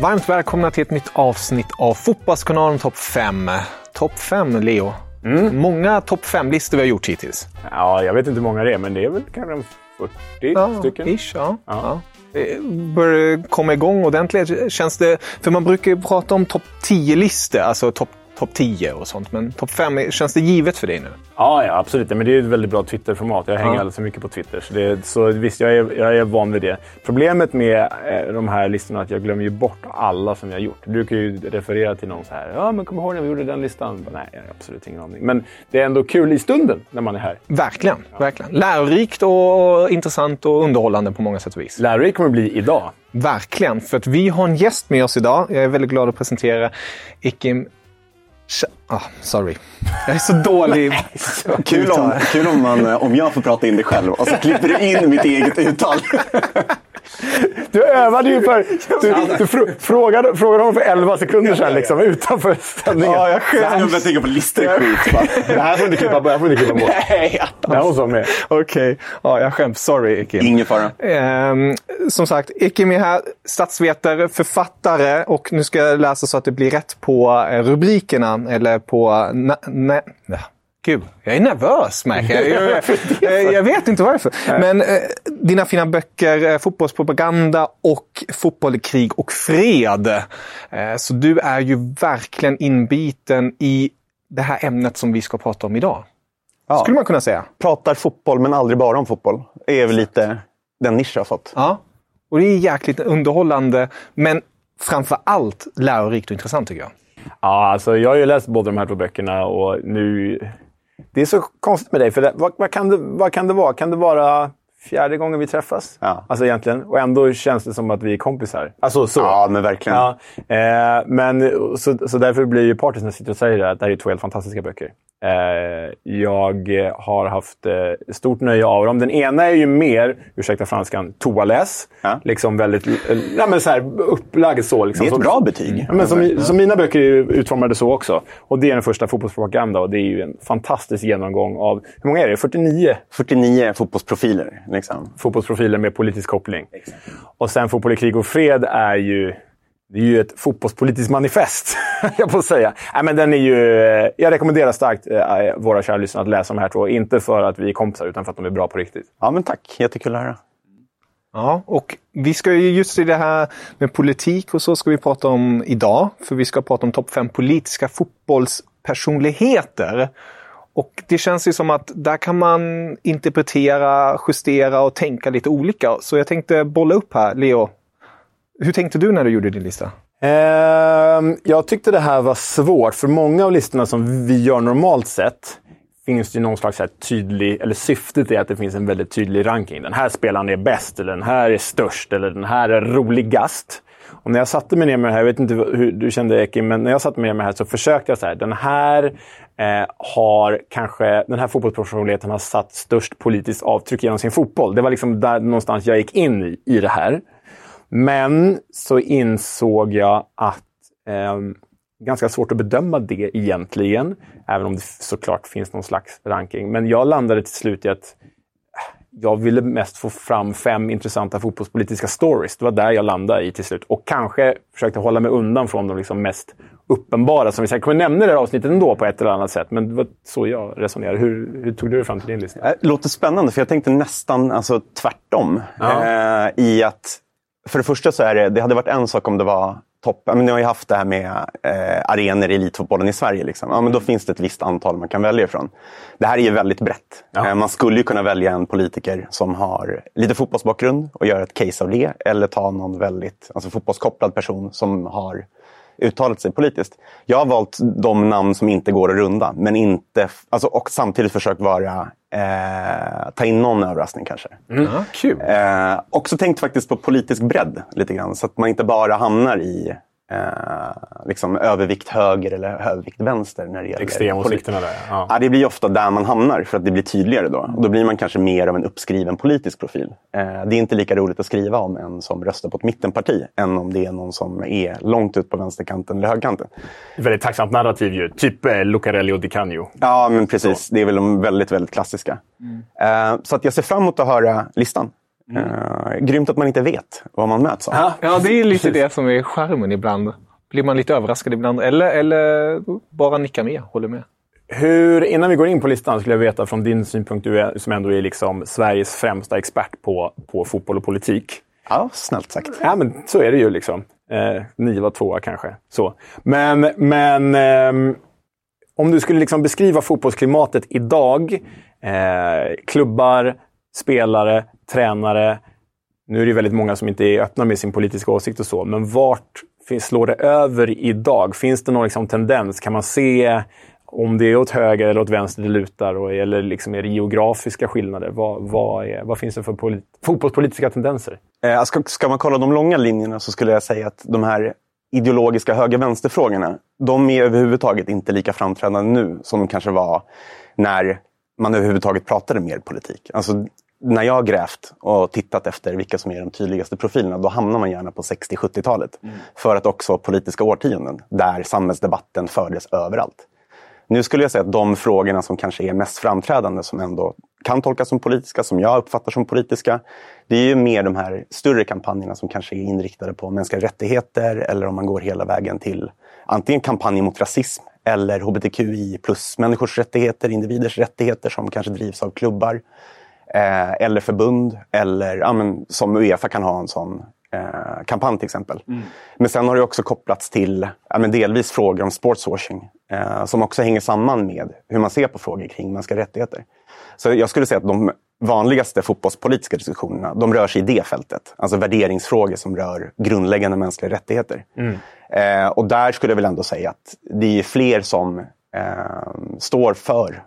Varmt välkomna till ett nytt avsnitt av Fotbollskanalen Topp 5. Topp 5, Leo. Många topp 5-listor vi har gjort hittills. Ja, jag vet inte hur många det är, men det är väl kanske en 40 stycken. Ish, ja. ja. Det börjar komma igång ordentligt. Känns det, för man brukar ju prata om topp 10-listor, alltså topp top 10 och sånt. Men topp 5, känns det givet för dig nu? Ja, ja, absolut. Men det är ett väldigt bra Twitter-format. Jag hänger Ja. alldeles för mycket på Twitter. Så, det, så visst, jag är, jag är van vid det. Problemet med eh, de här listorna är att jag glömmer ju bort alla som jag har gjort. Du brukar ju referera till någon så här. Ja, men kom ihåg när vi gjorde den listan? Bara, Nej, jag har absolut ingen aning. Men det är ändå kul i stunden när man är här. Verkligen. verkligen. Lärorikt och intressant och underhållande på många sätt och vis. Lärorikt kommer det bli idag. Verkligen, för att vi har en gäst med oss idag. Jag är väldigt glad att presentera Ikim... so Ah, sorry. Jag är så dålig. Kul om, kul om, man, eh, om jag får prata in det själv och så klipper du in mitt eget uttal. Du övade ju för... Du, du fr- frågade, frågade honom för 11 sekunder sedan liksom, utanför sändningen. Ja, jag skäms. Jag börjar tänka på listor och skit. va? Det här får du inte klippa, inte klippa bort. Nej, Det här måste vara med. Okej, ja, jag skäms. Sorry, Ikim. Ingen fara. Ehm, som sagt, Ikim är här, statsvetare, författare och nu ska jag läsa så att det blir rätt på eh, rubrikerna eller på... Na, na, na. Gud, jag är nervös märker jag. Jag, jag, jag vet inte varför. Men eh, dina fina böcker, eh, Fotbollspropaganda och Fotboll i krig och fred. Eh, så du är ju verkligen inbiten i det här ämnet som vi ska prata om idag. Ja. Skulle man kunna säga. Pratar fotboll men aldrig bara om fotboll. Det är väl lite den nisch jag har fått. Ja, och det är jäkligt underhållande, men framför allt lärorikt och intressant tycker jag. Ja, alltså jag har ju läst båda de här två böckerna och nu... Det är så konstigt med dig, för det, vad, vad, kan det, vad kan det vara? Kan det vara fjärde gången vi träffas? Ja. Alltså egentligen. Och ändå känns det som att vi är kompisar. Alltså så. Ja, men verkligen. Ja, eh, men så, så därför blir ju partisk när jag sitter och säger det, att det här är två helt fantastiska böcker. Eh, jag har haft eh, stort nöje av dem. Den ena är ju mer, ursäkta franskan, toaläs. Ja. Liksom väldigt eh, ja, men så här, upplagd så. Liksom. Det är ett bra betyg. Ja, men som, som mina böcker är utformade så också. Och det är den första fotbollspropaganda och det är ju en fantastisk genomgång av, hur många är det? 49 49 fotbollsprofiler. Liksom. fotbollsprofiler med politisk koppling. Och sen Fotboll i krig och fred är ju det är ju ett fotbollspolitiskt manifest, jag får säga. Nej, men den är ju, eh, jag rekommenderar starkt eh, våra kära lyssnare att läsa de här två. Inte för att vi är kompisar, utan för att de är bra på riktigt. Ja, men tack. Jättekul att höra. Ja, och vi ska ju just i det här med politik och så ska vi prata om idag. För vi ska prata om topp fem politiska fotbollspersonligheter. Och det känns ju som att där kan man interpretera, justera och tänka lite olika. Så jag tänkte bolla upp här, Leo. Hur tänkte du när du gjorde din lista? Ehm, jag tyckte det här var svårt, för många av listorna som vi gör normalt sett finns det ju någon slags här tydlig, eller syftet är att det finns en väldigt tydlig ranking. Den här spelaren är bäst, eller den här är störst, eller den här är roligast. Och när jag satte mig ner med det här, jag vet inte hur du kände Ekim, men när jag satte mig ner med det här så försökte jag så här, den här eh, har kanske, den här fotbollsprofessionaliteten har satt störst politiskt avtryck genom sin fotboll. Det var liksom där någonstans jag gick in i, i det här. Men så insåg jag att eh, ganska svårt att bedöma det egentligen. Även om det såklart finns någon slags ranking. Men jag landade till slut i att eh, jag ville mest få fram fem intressanta fotbollspolitiska stories. Det var där jag landade i till slut. Och kanske försökte hålla mig undan från de liksom mest uppenbara som vi säkert kommer nämna i det här avsnittet ändå på ett eller annat sätt. Men det var så jag resonerade. Hur, hur tog du dig fram till din lista? Det låter spännande, för jag tänkte nästan alltså, tvärtom. Ja. Eh, I att, för det första så är det, det hade varit en sak om det var topp... Men ni har ju haft det här med eh, arenor i elitfotbollen i Sverige. Liksom. Ja, men då finns det ett visst antal man kan välja ifrån. Det här är ju väldigt brett. Ja. Eh, man skulle ju kunna välja en politiker som har lite fotbollsbakgrund och göra ett case av det. Eller ta någon väldigt alltså, fotbollskopplad person som har uttalat sig politiskt. Jag har valt de namn som inte går att runda, men inte, alltså, och samtidigt försökt vara, eh, ta in någon överraskning kanske. Ja, kul. Eh, också tänkt faktiskt på politisk bredd lite grann, så att man inte bara hamnar i eh, liksom övervikt höger eller övervikt vänster när det gäller Extremåsikterna där. Ja. Ja, det blir ofta där man hamnar för att det blir tydligare då. Och då blir man kanske mer av en uppskriven politisk profil. Eh, det är inte lika roligt att skriva om en som röstar på ett mittenparti än om det är någon som är långt ut på vänsterkanten eller högerkanten. Väldigt tacksamt narrativ ju. Typ eh, Lucarelli och Di Canio. Ja, men precis. Det är väl de väldigt, väldigt klassiska. Eh, så att jag ser fram emot att höra listan. Eh, grymt att man inte vet vad man möts av. Ja, det är lite det som är charmen ibland. Blir man lite överraskad ibland. Eller, eller bara nickar med, håller med. Hur, innan vi går in på listan skulle jag veta från din synpunkt, du är, som ändå är liksom Sveriges främsta expert på, på fotboll och politik. Ja, snällt sagt. Ja, men så är det ju. liksom. Eh, nio var tvåa kanske. Så. Men, men ehm, om du skulle liksom beskriva fotbollsklimatet idag. Eh, klubbar, spelare, tränare. Nu är det väldigt många som inte är öppna med sin politiska åsikt och så. Men vart slår det över idag? Finns det någon liksom tendens? Kan man se om det är åt höger eller åt vänster det lutar? Och, eller liksom är det geografiska skillnader? Vad, vad, är, vad finns det för polit, fotbollspolitiska tendenser? Eh, ska, ska man kolla de långa linjerna så skulle jag säga att de här ideologiska höger-vänster-frågorna, de är överhuvudtaget inte lika framträdande nu som de kanske var när man överhuvudtaget pratade mer politik. Alltså, när jag har grävt och tittat efter vilka som är de tydligaste profilerna, då hamnar man gärna på 60-70-talet. För att också politiska årtionden där samhällsdebatten fördes överallt. Nu skulle jag säga att de frågorna som kanske är mest framträdande, som ändå kan tolkas som politiska, som jag uppfattar som politiska, det är ju mer de här större kampanjerna som kanske är inriktade på mänskliga rättigheter eller om man går hela vägen till antingen kampanjer mot rasism eller hbtqi plus människors rättigheter, individers rättigheter som kanske drivs av klubbar eh, eller förbund eller ja, men, som Uefa kan ha en sån eh, kampanj till exempel. Men sen har det också kopplats till ja, men delvis frågor om sportswashing eh, som också hänger samman med hur man ser på frågor kring mänskliga rättigheter. Så jag skulle säga att de vanligaste fotbollspolitiska diskussionerna de rör sig i det fältet. Alltså värderingsfrågor som rör grundläggande mänskliga rättigheter. Eh, och där skulle jag väl ändå säga att det är fler som eh, står för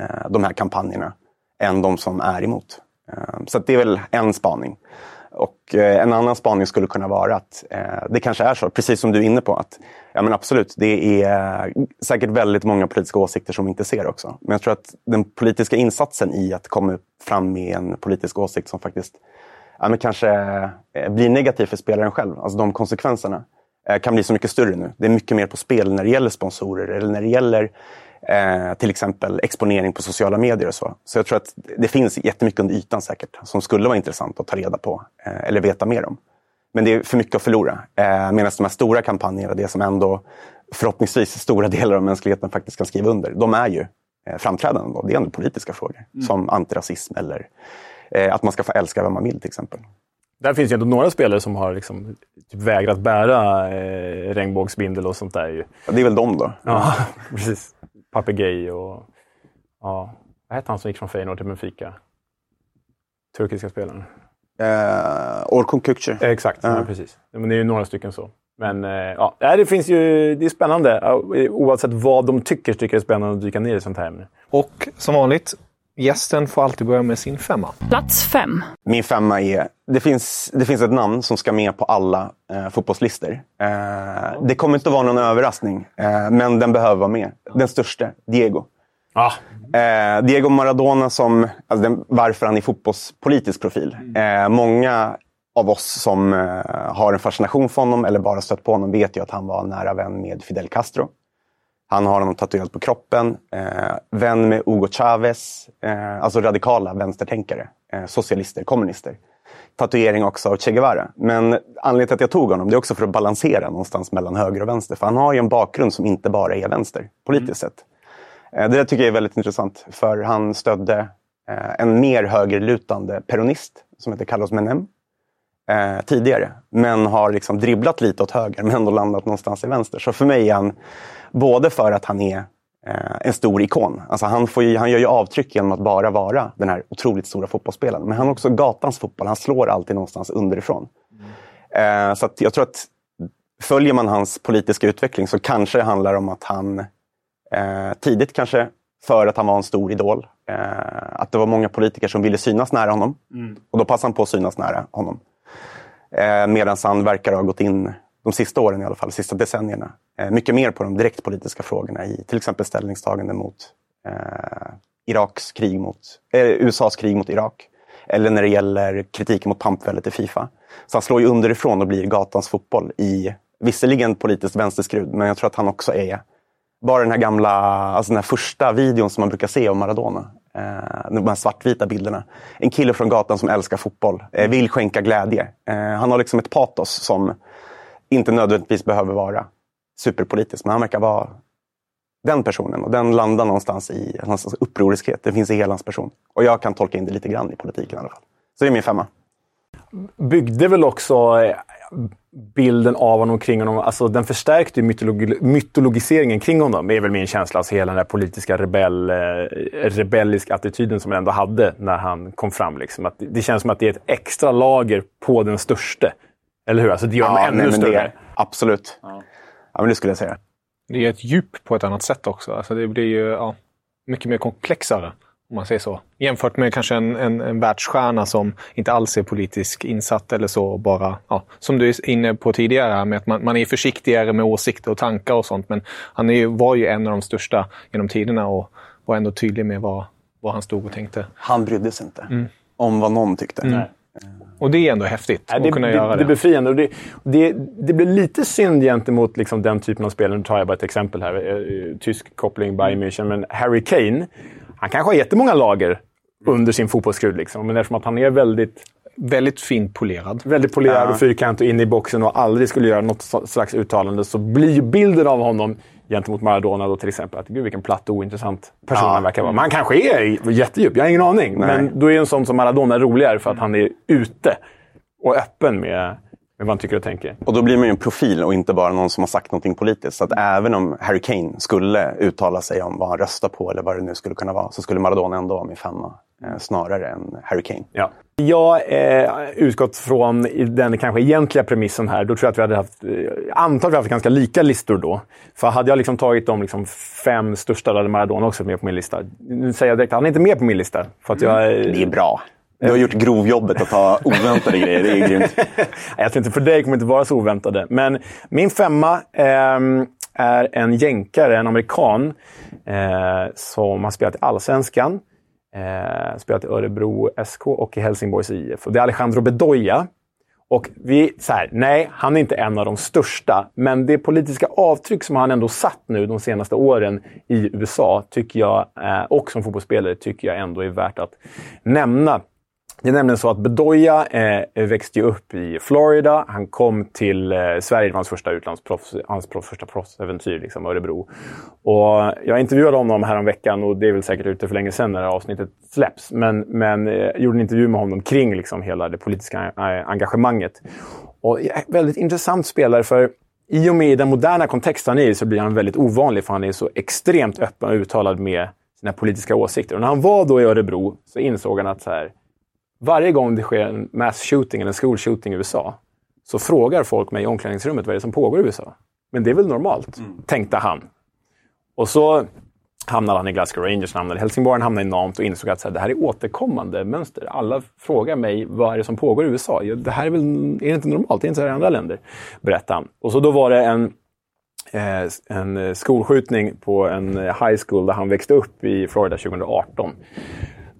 eh, de här kampanjerna än de som är emot. Ehm, så det är väl en spaning. Och eh, en annan spaning skulle kunna vara att eh, det kanske är så, precis som du är inne på, att ja, men absolut, det är säkert väldigt många politiska åsikter som vi inte ser också. Men jag tror att den politiska insatsen i att komma fram med en politisk åsikt som faktiskt ja, men kanske eh, blir negativ för spelaren själv, alltså de konsekvenserna, kan bli så mycket större nu. Det är mycket mer på spel när det gäller sponsorer eller när det gäller eh, till exempel exponering på sociala medier och så. Så jag tror att det finns jättemycket under ytan säkert som skulle vara intressant att ta reda på eh, eller veta mer om. Men det är för mycket att förlora. Eh, Medan de här stora kampanjerna, det som ändå förhoppningsvis stora delar av mänskligheten faktiskt kan skriva under, de är ju eh, framträdande. Då. Det är ändå politiska frågor, som antirasism eller eh, att man ska få älska vem man vill till exempel. Där finns ju ändå några spelare som har liksom typ vägrat bära eh, regnbågsbindel och sånt där. Ju. Ja, det är väl de då. Ja, precis. Papegej och... Ja, vad hette han som gick från Feyenoord till Benfica? Turkiska spelaren. Eh, Orkun Kukcu. Eh, Exakt, ja. precis. Men det är ju några stycken så. Men eh, ja, det finns ju... Det är spännande. Oavsett vad de tycker, tycker det är spännande att dyka ner i sånt här ämne. Och som vanligt, gästen får alltid börja med sin femma. Plats fem. Min femma är, det finns, det finns ett namn som ska med på alla eh, fotbollslistor. Eh, det kommer inte att vara någon överraskning, eh, men den behöver vara med. Den största, Diego. Ja, Eh, Diego Maradona, som, alltså den, varför han är fotbollspolitisk profil. Eh, många av oss som eh, har en fascination för honom eller bara stött på honom vet ju att han var nära vän med Fidel Castro. Han har honom tatuerat på kroppen. Eh, vän med Hugo Chavez, eh, alltså radikala vänstertänkare. Eh, socialister, kommunister. Tatuering också av Che Guevara. Men anledningen till att jag tog honom det är också för att balansera någonstans mellan höger och vänster. För han har ju en bakgrund som inte bara är vänster, politiskt sett. Eh, det tycker jag är väldigt intressant. För han stödde eh, en mer högerlutande peronist som heter Carlos Menem. eh, tidigare. Men har liksom dribblat lite åt höger men ändå landat någonstans i vänster. Så för mig är han, både för att han är eh, en stor ikon. Alltså han, får ju, han gör ju avtryck genom att bara vara den här otroligt stora fotbollsspelaren. Men han har också gatans fotboll. Han slår alltid någonstans underifrån. Eh, så jag tror att följer man hans politiska utveckling så kanske det handlar om att han eh, tidigt kanske för att han var en stor idol. Eh, att det var många politiker som ville synas nära honom. Och då passade han på att synas nära honom. Eh, Medan han verkar ha gått in, de sista åren i alla fall, de sista decennierna, Eh, mycket mer på de direktpolitiska frågorna i till exempel ställningstagande mot eh, Iraks krig mot, eh, USAs krig mot Irak. Eller när det gäller kritiken mot pampväldet i Fifa. Så han slår ju underifrån och blir gatans fotboll i, visserligen politiskt vänsterskrud, men jag tror att han också är bara den här gamla, alltså den här första videon som man brukar se om Maradona. Eh, de här svartvita bilderna. En kille från gatan som älskar fotboll, eh, vill skänka glädje. Eh, han har liksom ett patos som inte nödvändigtvis behöver vara superpolitiskt, men han verkar vara den personen. Och den landar någonstans i någonstans upproriskhet. Det finns i hela hans person. Och jag kan tolka in det lite grann i politiken i alla fall. Så det är min femma. byggde väl också eh, bilden av honom kring honom. Alltså den förstärkte ju mytologi, mytologiseringen kring honom. Det är väl min känsla. Alltså hela den där politiska rebell, eh, rebelliska attityden som han ändå hade när han kom fram. Liksom. Att det känns som att det är ett extra lager på den störste. Eller hur? Alltså det gör honom ännu nej, större. det, absolut. Ja. Men det skulle jag säga. Det är ett djup på ett annat sätt också. Alltså det blir ju ja, mycket mer komplexare, om man säger så. Jämfört med kanske en, en, en världsstjärna som inte alls är politiskt insatt eller så. Bara, ja, som du är inne på tidigare, med att man, man är försiktigare med åsikter och tankar och sånt. Men han är ju, var ju en av de största genom tiderna och var ändå tydlig med vad, vad han stod och tänkte. Han brydde sig inte om vad någon tyckte. Och det är ändå häftigt Nej, att det, kunna det, göra det det. är befriande. Och det, det, det blir lite synd gentemot liksom den typen av spelare. Nu tar jag bara ett exempel här. Eh, Tysk koppling, Bayern München. Men Harry Kane, han kanske har jättemånga lager under sin fotbollsskrud. Liksom. Men eftersom att han är väldigt, Väldigt fint polerad. väldigt polerad och fyrkantig och inne i boxen och aldrig skulle göra något slags uttalande så blir bilden av honom gentemot Maradona då till exempel att gud vilken platt och ointressant person han verkar vara. Men han kanske är jättedjup, jag har ingen aning. Men då är en sån som Maradona roligare för att han är ute och öppen med, med vad han tycker och tänker. Och då blir man ju en profil och inte bara någon som har sagt någonting politiskt. Så att även om Harry Kane skulle uttala sig om vad han röstar på eller vad det nu skulle kunna vara, så skulle Maradona ändå vara min femma. Eh, snarare än Harry Kane. Ja. Jag eh, utgått från den kanske egentliga premissen här. Då tror jag att vi hade haft, eh, antar vi haft ganska lika listor då. För hade jag liksom tagit de liksom fem största, då hade Maradona också med på min lista. Nu säger jag direkt, han är inte med på min lista. För att jag, Det är bra. Du har gjort grovjobbet att ta oväntade grejer. Det är grymt. Jag tror inte för dig kommer inte vara så oväntade. Men min femma ehm, är en jänkare, en amerikan, eh, som har spelat i Allsvenskan. Eh, spelat i Örebro SK och i Helsingborgs IF. Och det är Alejandro Bedoya. Och vi, så här, nej, han är inte en av de största, men det politiska avtryck som han ändå satt nu de senaste åren i USA, tycker jag, eh, och som fotbollsspelare, tycker jag ändå är värt att nämna. Det är nämligen så att Bedoya eh, växte ju upp i Florida. Han kom till eh, Sverige, det var hans första utlandsproffs, hans proffs, första proffsäventyr, liksom, Örebro. Och jag intervjuade honom häromveckan och det är väl säkert ute för länge sedan när det här avsnittet släpps. Men, men eh, jag gjorde en intervju med honom kring liksom, hela det politiska eh, engagemanget. Och väldigt intressant spelare för i och med den moderna kontext han är i så blir han väldigt ovanlig för han är så extremt öppen och uttalad med sina politiska åsikter. Och när han var då i Örebro så insåg han att så här, varje gång det sker en mass shooting eller en school shooting i USA så frågar folk mig i omklädningsrummet vad det är som pågår i USA. Men det är väl normalt, tänkte han. Och så hamnade han i Glasgow Rangers, hamnade i Helsingborg, han hamnade i Nantes och insåg att så här, det här är återkommande mönster. Alla frågar mig vad är det som pågår i USA. Ja, det här är väl är det inte normalt, det är inte så här i andra länder, berättade han. Och så då var det en eh, en skolskjutning på en eh, high school där han växte upp i Florida 2018.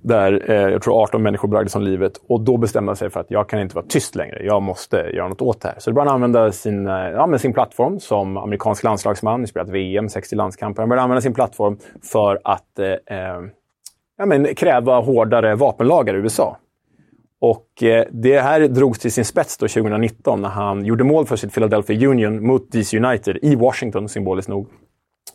Där eh, jag tror 18 människor bragdes om livet. Och då bestämde han sig för att jag kan inte vara tyst längre. Jag måste göra något åt det här. Så då började han använda sin, eh, ja, men sin plattform som amerikansk landslagsman. Han spelat VM, 60 landskamper. Han började använda sin plattform för att eh, eh ja, men, kräva hårdare vapenlagar i USA. Och eh, det här drogs till sin spets då 2019 när han gjorde mål för sitt Philadelphia Union mot DC United i Washington, symboliskt nog.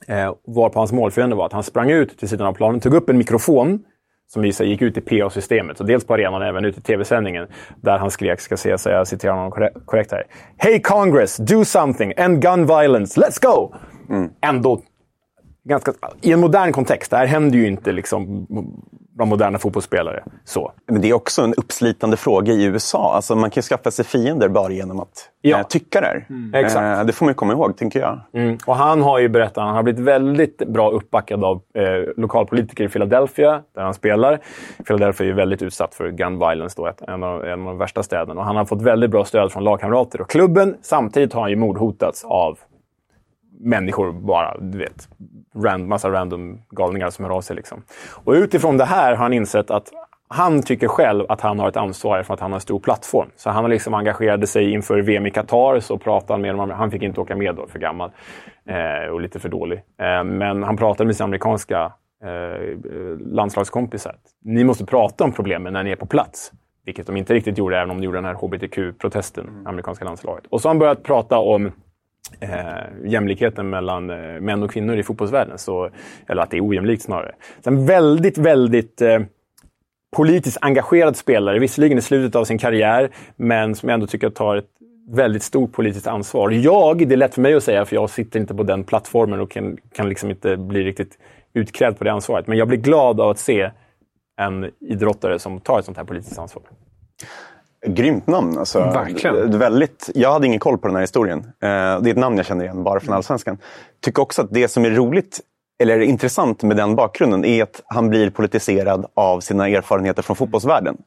Eh, varpå hans målfiende var att han sprang ut till sidan av planen, tog upp en mikrofon som i sig gick ut i PA-systemet. Så dels på arenan och även ut i tv-sändningen. Där han skrek, ska se så jag citerar honom korre- korrekt här. Hey Congress, do something! End gun violence, let's go! Ändå ganska, i en modern kontext. Det här händer ju inte liksom bland moderna fotbollsspelare. Så. Men det är också en uppslitande fråga i USA. Alltså man kan skaffa sig fiender bara genom att Ja. eh, tycka här. Exakt. Eh, det får man ju komma ihåg, tänker jag. Mm. Och han har ju berättat han har blivit väldigt bra uppbackad av eh, lokalpolitiker i Philadelphia, där han spelar. Philadelphia är väldigt utsatt för gun violence, då, en, av, en av de värsta städerna. Och han har fått väldigt bra stöd från lagkamrater och klubben. Samtidigt har han ju mordhotats av människor bara, du vet. Ran, massa random galningar som hör av sig. Liksom. Och utifrån det här har han insett att han tycker själv att han har ett ansvar för att han har en stor plattform. Så han liksom engagerade sig inför VM i Qatar. Så pratade med dem. Han fick inte åka med då, för gammal eh, och lite för dålig. Eh, men han pratade med sina amerikanska eh, landslagskompisar. Ni måste prata om problemen när ni är på plats. Vilket de inte riktigt gjorde, även om de gjorde den här hbtq-protesten, amerikanska landslaget. Och så har han börjat prata om eh, jämlikheten mellan eh, män och kvinnor i fotbollsvärlden. Så, eller att det är ojämlikt snarare. Sen en väldigt, väldigt eh, politiskt engagerad spelare, visserligen i slutet av sin karriär, men som jag ändå tycker tar ett väldigt stort politiskt ansvar. Jag, det är lätt för mig att säga, för jag sitter inte på den plattformen och kan, kan liksom inte bli riktigt utkrävd på det ansvaret. Men jag blir glad av att se en idrottare som tar ett sånt här politiskt ansvar. Grymt namn. Alltså, Verkligen. Väldigt, jag hade ingen koll på den här historien. Eh, det är ett namn jag känner igen bara från Allsvenskan. Tycker också att det som är roligt, eller intressant med den bakgrunden, är att han blir politiserad av sina erfarenheter från fotbollsvärlden.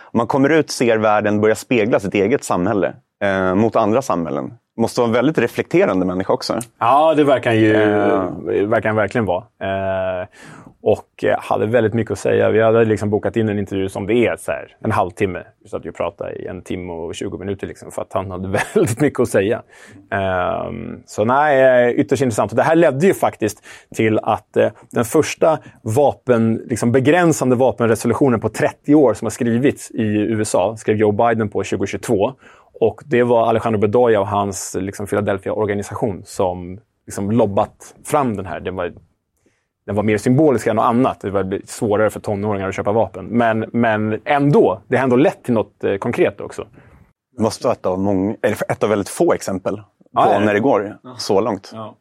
Om man kommer ut, ser världen, börjar spegla sitt eget samhälle eh, mot andra samhällen. Måste vara en väldigt reflekterande människa också. Ja, det verkar han ju verkar han verkligen vara. Eh, och eh, hade väldigt mycket att säga. Vi hade liksom bokat in en intervju som det är så här, en halvtimme. Vi satt ju och pratade i en timme och 20 minuter liksom, för att han hade väldigt mycket att säga. Um, så nej, eh, ytterst intressant. Och det här ledde ju faktiskt till att eh, den första vapen, liksom begränsande vapenresolutionen på 30 år som har skrivits i USA skrev Joe Biden på 2022. Och det var Alejandro Bedoya och hans liksom, Philadelphia-organisation som liksom, lobbat fram den här. Det var, den var mer symbolisk än något annat. Det var svårare för tonåringar att köpa vapen. Men, men ändå, det har ändå lett till något eh, konkret också. Det måste vara ett av, många, eller ett av väldigt få exempel på Ja, ja. när det går så långt. Ja,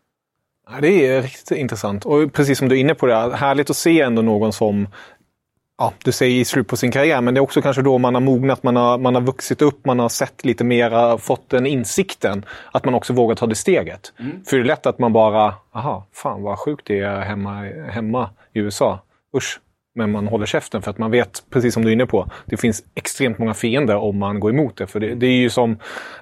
det är riktigt intressant. Och precis som du är inne på det, härligt att se ändå någon som Ja, du säger i slut på sin karriär, men det är också kanske då man har mognat, man har, man har vuxit upp, man har sett lite mera, fått den insikten att man också vågar ta det steget. För det är lätt att man bara, aha, fan vad sjukt det är hemma, hemma i USA. Usch. Men man håller käften för att man vet, precis som du är inne på, det finns extremt många fiender om man går emot det. För det, det är ju som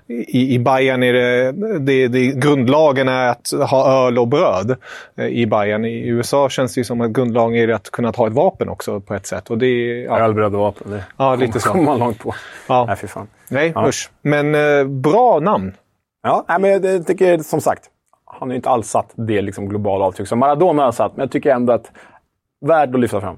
i, i Bayern är det, det, det, grundlagen är att ha öl och bröd. eh, I Bayern. I USA känns det ju som att grundlagen är att kunna ta ett vapen också på ett sätt. Och det ja, Ölbröd och vapen, det Ja, lite så. kommer man långt på. Ja. Nej, fy fan. nej, Ja. usch. Men eh, bra namn. Ja, nej, men jag jag tycker som sagt, han har ju inte alls satt det liksom globala avtryck som Maradona har satt. Men jag tycker ändå att värd att lyfta fram.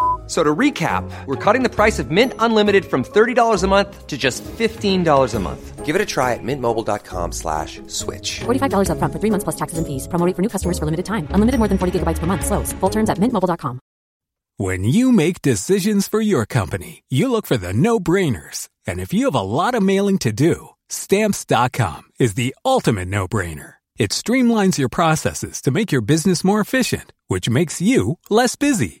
F- So to recap, we're cutting the price of Mint Unlimited from $30 a month to just $15 a month. Give it a try at mintmobile.com slash switch. $45 upfront for three months plus taxes and fees. Promo rate for new customers for limited time. Unlimited more than 40 gigabytes per month. Slows. Full terms at mintmobile.com. When you make decisions for your company, you look for the no brainers. And if you have a lot of mailing to do, stamps.com is the ultimate no brainer. It streamlines your processes to make your business more efficient, which makes you less busy.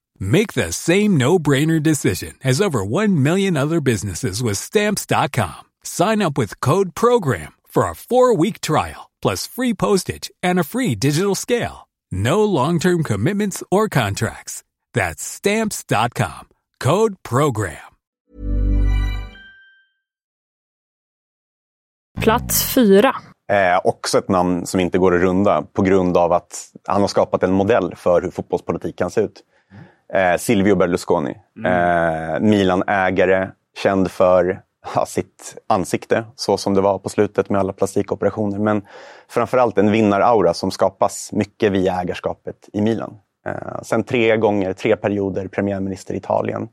Make the same no-brainer decision as over 1 million other businesses with Stamps.com. Sign up with Code PROGRAM for a four-week trial, plus free postage and a free digital scale. No long-term commitments or contracts. That's Stamps.com. Code PROGRAM. Plats fyra. Eh, också ett namn som inte går att runda på grund av att han har skapat en modell för hur fotbollspolitik kan se ut. Eh, Silvio Berlusconi. Eh, Milan-ägare, känd för ja, sitt ansikte, så som det var på slutet med alla plastikoperationer. Men framförallt en vinnaraura som skapas mycket via ägarskapet i Milan. Eh, sen tre gånger, tre perioder premiärminister i Italien.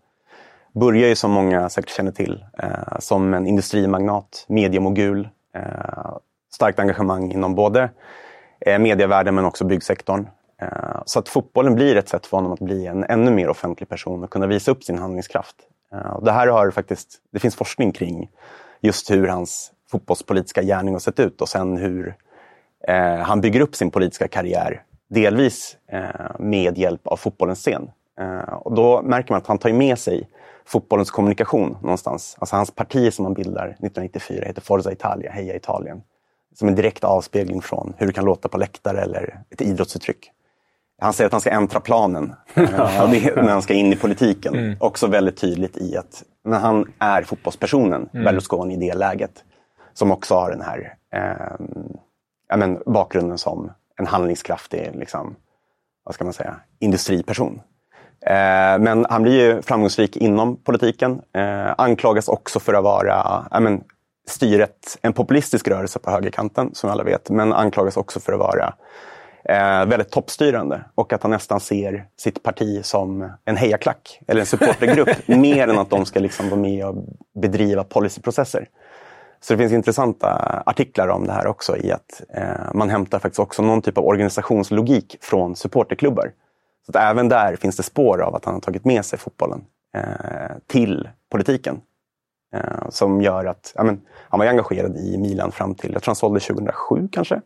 Börjar ju som många säkert känner till eh, som en industrimagnat, mediemogul. Eh, starkt engagemang inom både eh, medievärlden men också byggsektorn. Eh, så att fotbollen blir ett sätt för honom att bli en ännu mer offentlig person och kunna visa upp sin handlingskraft. Eh, och det här har faktiskt, det finns forskning kring just hur hans fotbollspolitiska gärning har sett ut och sen hur eh, han bygger upp sin politiska karriär. Delvis eh, med hjälp av fotbollens scen. Eh, och då märker man att han tar med sig fotbollens kommunikation någonstans. Alltså hans parti som han bildar 1994 heter Forza Italia, Heja Italien. Som en direkt avspegling från hur det kan låta på läktare eller ett idrottsuttryck. Han säger att han ska äntra planen när han ska in i politiken. Mm. Också väldigt tydligt i att men han är fotbollspersonen, Mm. Berlusconi, i det läget. Som också har den här eh, ja, men, bakgrunden som en handlingskraftig, liksom, vad ska man säga, industriperson. Eh, men han blir ju framgångsrik inom politiken. Eh, anklagas också för att vara ja, men, styret, en populistisk rörelse på högerkanten, som alla vet. Men anklagas också för att vara eh, väldigt toppstyrande och att han nästan ser sitt parti som en hejaklack eller en supportergrupp mer än att de ska liksom vara med och bedriva policyprocesser. Så det finns intressanta artiklar om det här också i att eh, man hämtar faktiskt också någon typ av organisationslogik från supporterklubbar. Så att även där finns det spår av att han har tagit med sig fotbollen eh, till politiken. Eh, som gör att ja, men, han var ju engagerad i Milan fram till, jag tror han sålde 2007 kanske.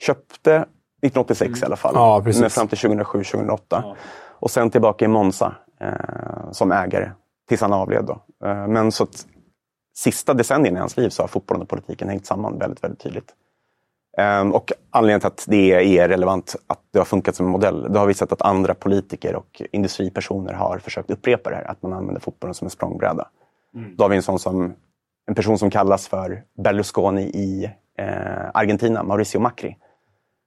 Köpte 1986 i alla fall. Ja. Men fram till 2007-2008. Och sen tillbaka i Monza eh, som ägare tills han avled. Eh, men så att sista decennierna i hans liv så har fotbollen och politiken hängt samman väldigt, väldigt tydligt. Ehm, Och anledningen till att det är relevant att det har funkat som modell, det har vi sett att andra politiker och industripersoner har försökt upprepa det här, att man använder fotbollen som en språngbräda. Då har vi en sån som, en person som kallas för Berlusconi i eh, Argentina, Mauricio Macri,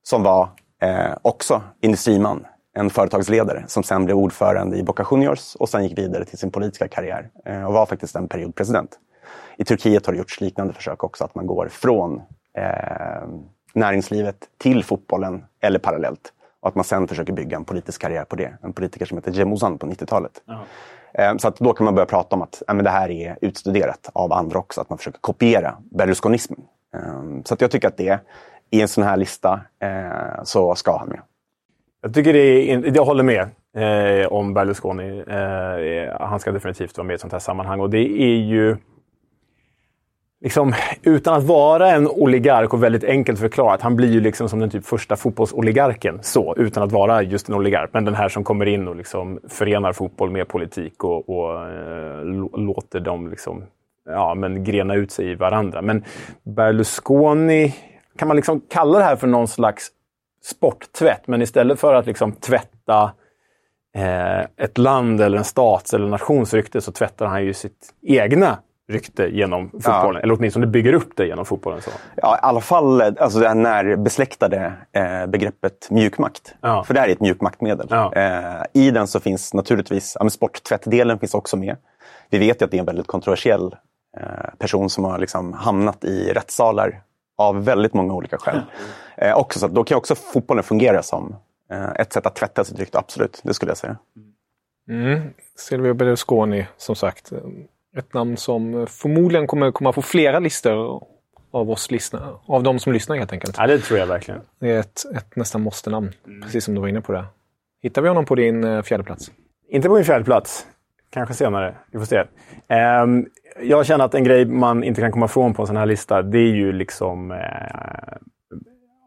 som var eh, också industriman, en företagsledare som sen blev ordförande i Boca Juniors och sen gick vidare till sin politiska karriär eh, och var faktiskt en period president. I Turkiet har det gjorts liknande försök också, att man går från eh, näringslivet till fotbollen eller parallellt. Och att man sen försöker bygga en politisk karriär på det. En politiker som heter Cem Uzan på 90-talet. Eh, Så att då kan man börja prata om att ja, men det här är utstuderat av andra också, att man försöker kopiera Berlusconismen. Eh, Så att jag tycker att det, i en sån här lista, eh, så ska han med. Jag tycker det är, jag håller med eh, om Berlusconi. Eh, eh, han ska definitivt vara med i ett sånt här sammanhang. Och det är ju... Liksom, utan att vara en oligark och väldigt enkelt förklarat. Han blir ju liksom som den typ första fotbollsoligarken. Så, utan att vara just en oligark. Men den här som kommer in och liksom förenar fotboll med politik och, och eh, låter dem liksom, ja, men grena ut sig i varandra. Men Berlusconi, kan man liksom kalla det här för någon slags sporttvätt? Men istället för att liksom tvätta eh, ett land eller en stats eller nations rykte så tvättar han ju sitt egna rykte genom fotbollen. Eller åtminstone bygger upp det genom fotbollen. Så. Ja, i alla fall alltså det här närbesläktade eh, begreppet mjukmakt. Ja. För det här är ett mjukmaktmedel. Ja. Eh, I den så finns naturligtvis, ja, sporttvättdelen finns också med. Vi vet ju att det är en väldigt kontroversiell eh, person som har liksom hamnat i rättssalar av väldigt många olika skäl. Eh, också, så att då kan också fotbollen fungera som eh, ett sätt att tvätta sitt rykte, absolut. Det skulle jag säga. Mm. Silvio Berlusconi, som sagt. Ett namn som förmodligen kommer komma på flera listor av oss lyssnare. Av de som lyssnar helt enkelt. Ja, det tror jag verkligen. Det är ett, ett nästan måste-namn, precis som du var inne på det. Hittar vi honom på din eh, fjärde plats? Inte på min fjärde plats. Kanske senare. Vi får se. Ehm, jag känner att en grej man inte kan komma ifrån på en sån här lista, det är ju liksom eh,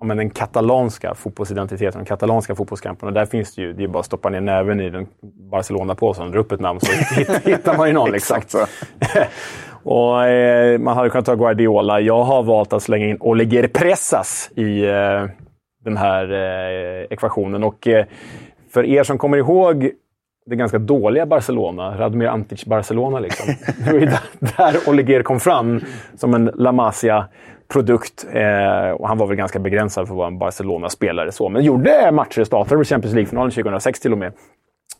men den katalanska fotbollsidentiteten, de katalanska fotbollskampen. Och där finns det ju, det är bara att stoppa ner näven i den Barcelona-påsen, dra upp ett namn så hittar man ju någon. Liksom. Exakt så. och, eh, man hade kunnat ta Guardiola. Jag har valt att slänga in Oleguer Pressas i eh, den här eh, ekvationen. Och eh, för er som kommer ihåg det ganska dåliga Barcelona, Radomir Antic Barcelona. Liksom. Det var ju där, där Oliger kom fram som en La Masia-produkt. Eh, och han var väl ganska begränsad för att vara en Barcelona-spelare. Så. Men gjorde matcher, startade i Champions League-finalen 2006 till och med.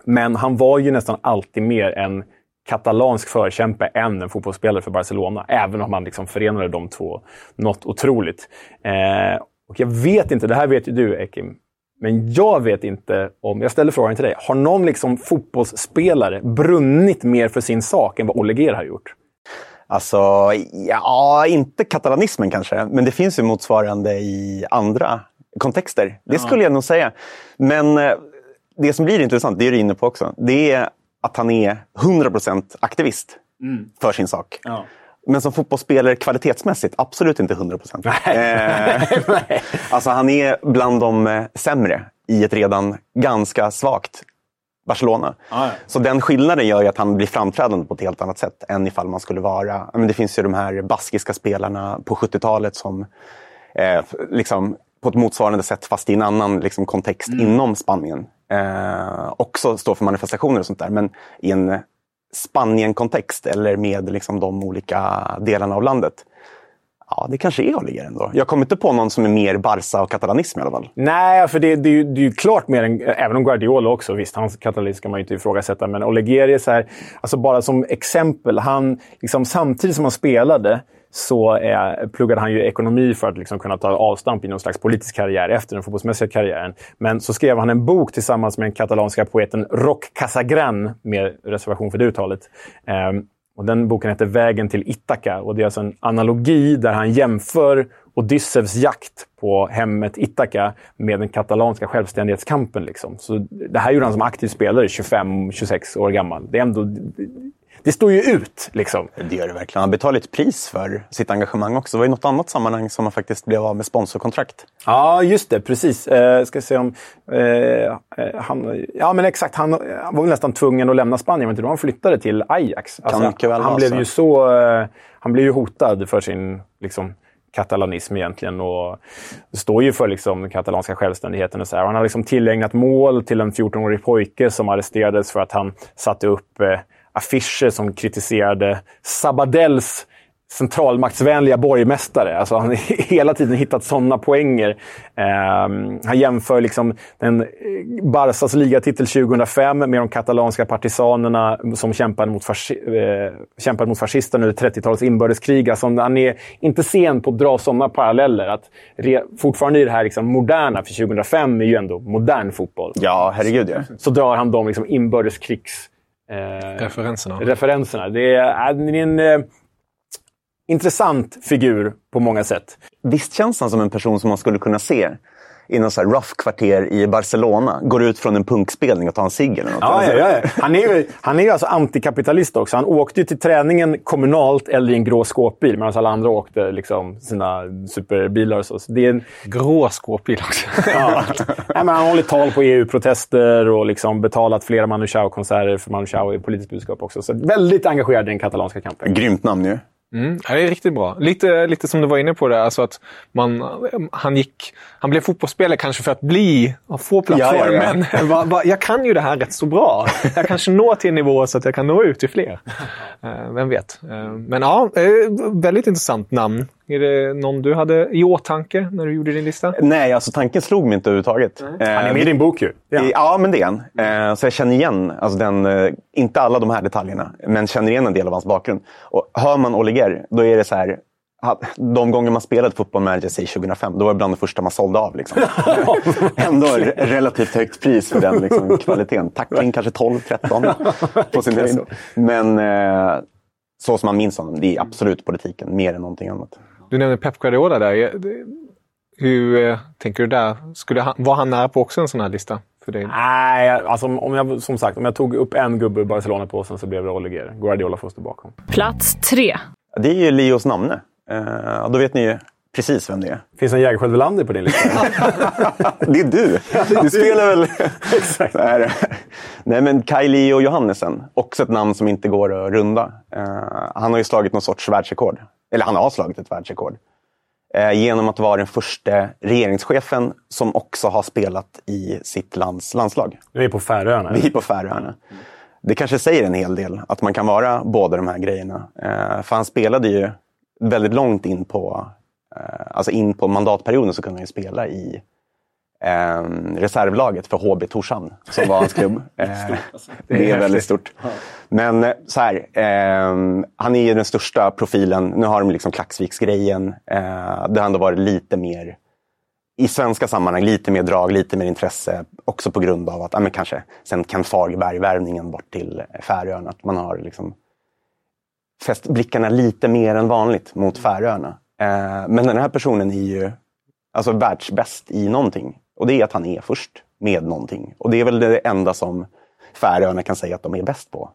Men han var ju nästan alltid mer en katalansk förkämpe än en fotbollsspelare för Barcelona. Även om han liksom förenade de två något otroligt. Eh, och jag vet inte, det här vet ju du Ekim, men jag vet inte om, jag ställer frågan till dig, har någon liksom fotbollsspelare brunnit mer för sin sak än vad Olle Gehr har gjort? Alltså, ja, inte katalanismen kanske, men det finns ju motsvarande i andra kontexter. Det skulle jag nog säga. Men eh, det som blir intressant, det är du inne på också, det är att han är 100% aktivist för sin sak. Ja. Men som fotbollsspelare kvalitetsmässigt, absolut inte 100 procent. Eh, alltså han är bland de eh, sämre i ett redan ganska svagt Barcelona. Ah, ja. Så den skillnaden gör att han blir framträdande på ett helt annat sätt än ifall man skulle vara... Men det finns ju de här baskiska spelarna på 70-talet som eh, liksom, på ett motsvarande sätt, fast i en annan liksom, kontext inom Spanien, eh, också står för manifestationer och sånt där. Men i en Spanien-kontext eller med liksom, de olika delarna av landet. Ja, det kanske är Oliver ändå. Jag kommer inte på någon som är mer Barca och katalanism i alla fall. Nej, för det, det, är ju, det är ju klart mer än... Även om Guardiola också, visst, hans katalanism ska man ju inte ifrågasätta. Men Oleguer är så här, alltså bara som exempel. Han, liksom, samtidigt som han spelade så eh, pluggade han ju ekonomi för att liksom kunna ta avstamp i någon slags politisk karriär efter den fotbollsmässiga karriären. Men så skrev han en bok tillsammans med den katalanska poeten Roc Casagran, med reservation för det uttalet. Eh, och den boken heter Vägen till Ithaka och det är alltså en analogi där han jämför Odysseus jakt på hemmet Ithaka med den katalanska självständighetskampen. Liksom. Så det här gjorde han som aktiv spelare, 25-26 år gammal. Det, är ändå, det står ju ut. Liksom. Det gör det verkligen. Han betalar ett pris för sitt engagemang också. Det var i något annat sammanhang som han faktiskt blev av med sponsorkontrakt. Ja, just det. Precis. Eh, ska se om... Eh, eh, han, ja, men exakt. Han, han var väl nästan tvungen att lämna Spanien, men då han flyttade till Ajax. Alltså, mycket väl han blev ju så... Eh, han blev ju hotad för sin liksom, katalanism egentligen. Och står ju för liksom, den katalanska självständigheten. Och så här. Han har liksom tillägnat mål till en 14-årig pojke som arresterades för att han satte upp eh, affischer som kritiserade Sabadells centralmaktsvänliga borgmästare. Alltså han har hela tiden hittat sådana poänger. Ehm, han jämför liksom den eh, Barças ligatitel 2005 med de katalanska partisanerna som kämpade mot, fasci- eh, kämpade mot fascisterna under 30-talets inbördeskrig. Alltså han är inte sen på att dra sådana paralleller. Att fortfarande i det här liksom moderna, för 2005 är ju ändå modern fotboll, Ja, herregud ja. så drar han de liksom inbördeskrigs... Eh, Referenserna. referenserna. Det är, äh, det är en eh, intressant figur på många sätt. Visst känns han som en person som man skulle kunna se i något så här rough kvarter i Barcelona. Går ut från en punkspelning och tar en cigg eller något. Ja, ja, ja. Han är ju han är ju alltså antikapitalist också. Han åkte ju till träningen kommunalt eller i en grå skåpbil medan alla andra åkte liksom sina superbilar och så. så det är en, Grå skåpbil också. ja. Nej, men han har hållit tal på EU-protester och liksom betalat flera Manu Chao-konserter för Manu Chao är politiskt budskap också. Så väldigt engagerad i den katalanska kampen. Grymt namn ju. Mm, ja, det är riktigt bra. Lite, lite som du var inne på där, alltså att man, han, gick, han blev fotbollsspelare kanske för att bli, få plattformen. Ja, Va, va, jag kan ju det här rätt så bra. Jag kanske når till en nivå så att jag kan nå ut till fler. Eh, vem vet? Eh, men ja, eh, väldigt intressant namn. Är det någon du hade i åtanke när du gjorde din lista? Nej, alltså tanken slog mig inte överhuvudtaget. Han är med i din bok ju. Ja. ja, men det är han. Eh, så jag känner igen, alltså den, eh, inte alla de här detaljerna, men känner igen en del av hans bakgrund. Och hör man Oliger, då är det så här, de gånger man spelade fotboll manager, säg 2005, då var det bland det första man sålde av. Liksom. Ändå re- relativt högt pris för den liksom, kvaliteten. Tackling kanske 12-13 på sin höjd. Men eh, så som man minns honom, det är absolut politiken mer än någonting annat. Du nämnde Pep Guardiola där. Hur eh, tänker du där? Skulle han, var han nära på också en sån här lista för dig? Nej, alltså, om- jag, som sagt, om jag tog upp en gubbe ur Barcelona-påsen så blev det Oliger. Guardiola får stå bakom. Plats tre. Det är ju Leos namne. Eh, då vet ni ju precis vem det är. Finns en Jägerskiöld Welander på din lista? Det är du! Du spelar väl... Exakt. Nej, Nej, men Kai Leo Johannesen. Också ett namn som inte går att runda. Eh, han har ju slagit någon sorts världsrekord. Eller han har slagit ett världsrekord. Eh, genom att vara den första regeringschefen som också har spelat i sitt lands landslag. Nu är på Färöarna. Vi är på Färöarna. Det kanske säger en hel del att man kan vara båda de här grejerna. Eh, för han spelade ju väldigt långt in på, alltså in på mandatperioden så kunde han ju spela i eh, reservlaget för HB Torshamn som var hans klubb. Eh, det är väldigt stort. Men eh, så här, eh, han är ju den största profilen. Nu har de liksom Klaxviksgrejen. Eh, det har ändå varit lite mer i svenska sammanhang lite mer drag, lite mer intresse. Också på grund av att, ja, men kanske sen Ken Fagerberg-värvningen bort till Färöarna. Att man har liksom fäst blickarna lite mer än vanligt mot Färöarna. Eh, men den här personen är ju alltså världsbäst i någonting. Och det är att han är först med någonting. Och det är väl det enda som Färöarna kan säga att de är bäst på.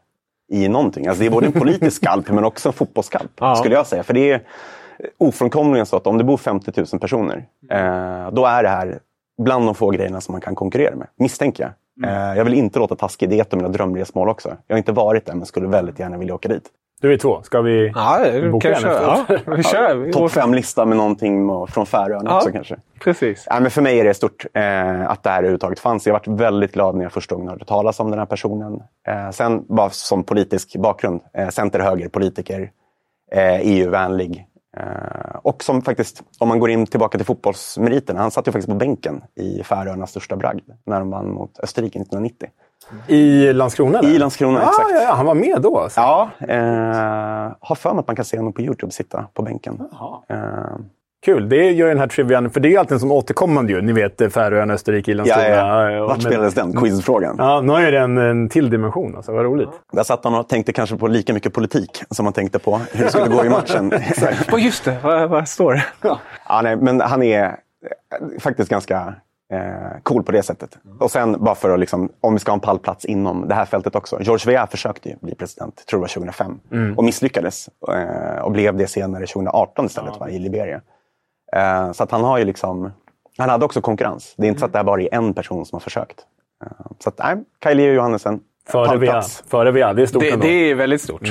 I någonting. Alltså det är både en politisk skalp men också en fotbollsskalp. Ja. Skulle jag säga. För det är ofrånkomligen så att om det bor 50 000 personer. Eh, då är det här bland de få grejerna som man kan konkurrera med. Misstänker jag. Eh, jag vill inte låta taskig. Det är ett av mina drömresmål också. Jag har inte varit där men skulle väldigt gärna vilja åka dit. Du är två. Ska vi Ja, boka kan en köra. Ja, vi kör. Topp fem-lista med någonting från Färöarna Ja. också kanske. Precis. Ja, men för mig är det stort eh, att det här överhuvudtaget fanns. Jag varit väldigt glad när jag första gången hörde talas om den här personen. Eh, sen bara som politisk bakgrund. Eh, Center-höger-politiker. Eh, EU-vänlig. Eh, och som faktiskt, om man går in tillbaka till fotbollsmeriterna. Han satt ju faktiskt på bänken i Färöarnas största bragd. När de vann mot Österrike 1990. I Landskrona? eller? I Landskrona, ah, exakt. Ja, ja, han var med då? Alltså. Ja, eh, har för mig att man kan se honom på Youtube sitta på bänken. Eh, Kul. Det gör den här trivian, för det är alltid en sån återkommande ju. Ni vet eh, Färöarna, Österrike, Landskrona. ja. Ja, Vart spelades den? Quizfrågan. Ja, nu är det en, en till dimension. Alltså, vad roligt. Där satt han och tänkte kanske på lika mycket politik som han tänkte på hur det skulle gå i matchen. Vad just det, vad, vad står det? ja, nej, men han är eh, faktiskt ganska eh, cool på det sättet. Och sen bara för att, liksom, om vi ska ha en pallplats inom det här fältet också. George Weah försökte ju bli president, tror var 2005. Och misslyckades. Eh, och blev det senare 2018 istället, va, i Liberia. Eh, så att han har ju liksom... Han hade också konkurrens. Det är inte så att det här bara är en person som har försökt. Eh, så att, nej, Kylie Johannesen. Före pallplats. Före VA. Det är stort Det, ändå. det är väldigt stort.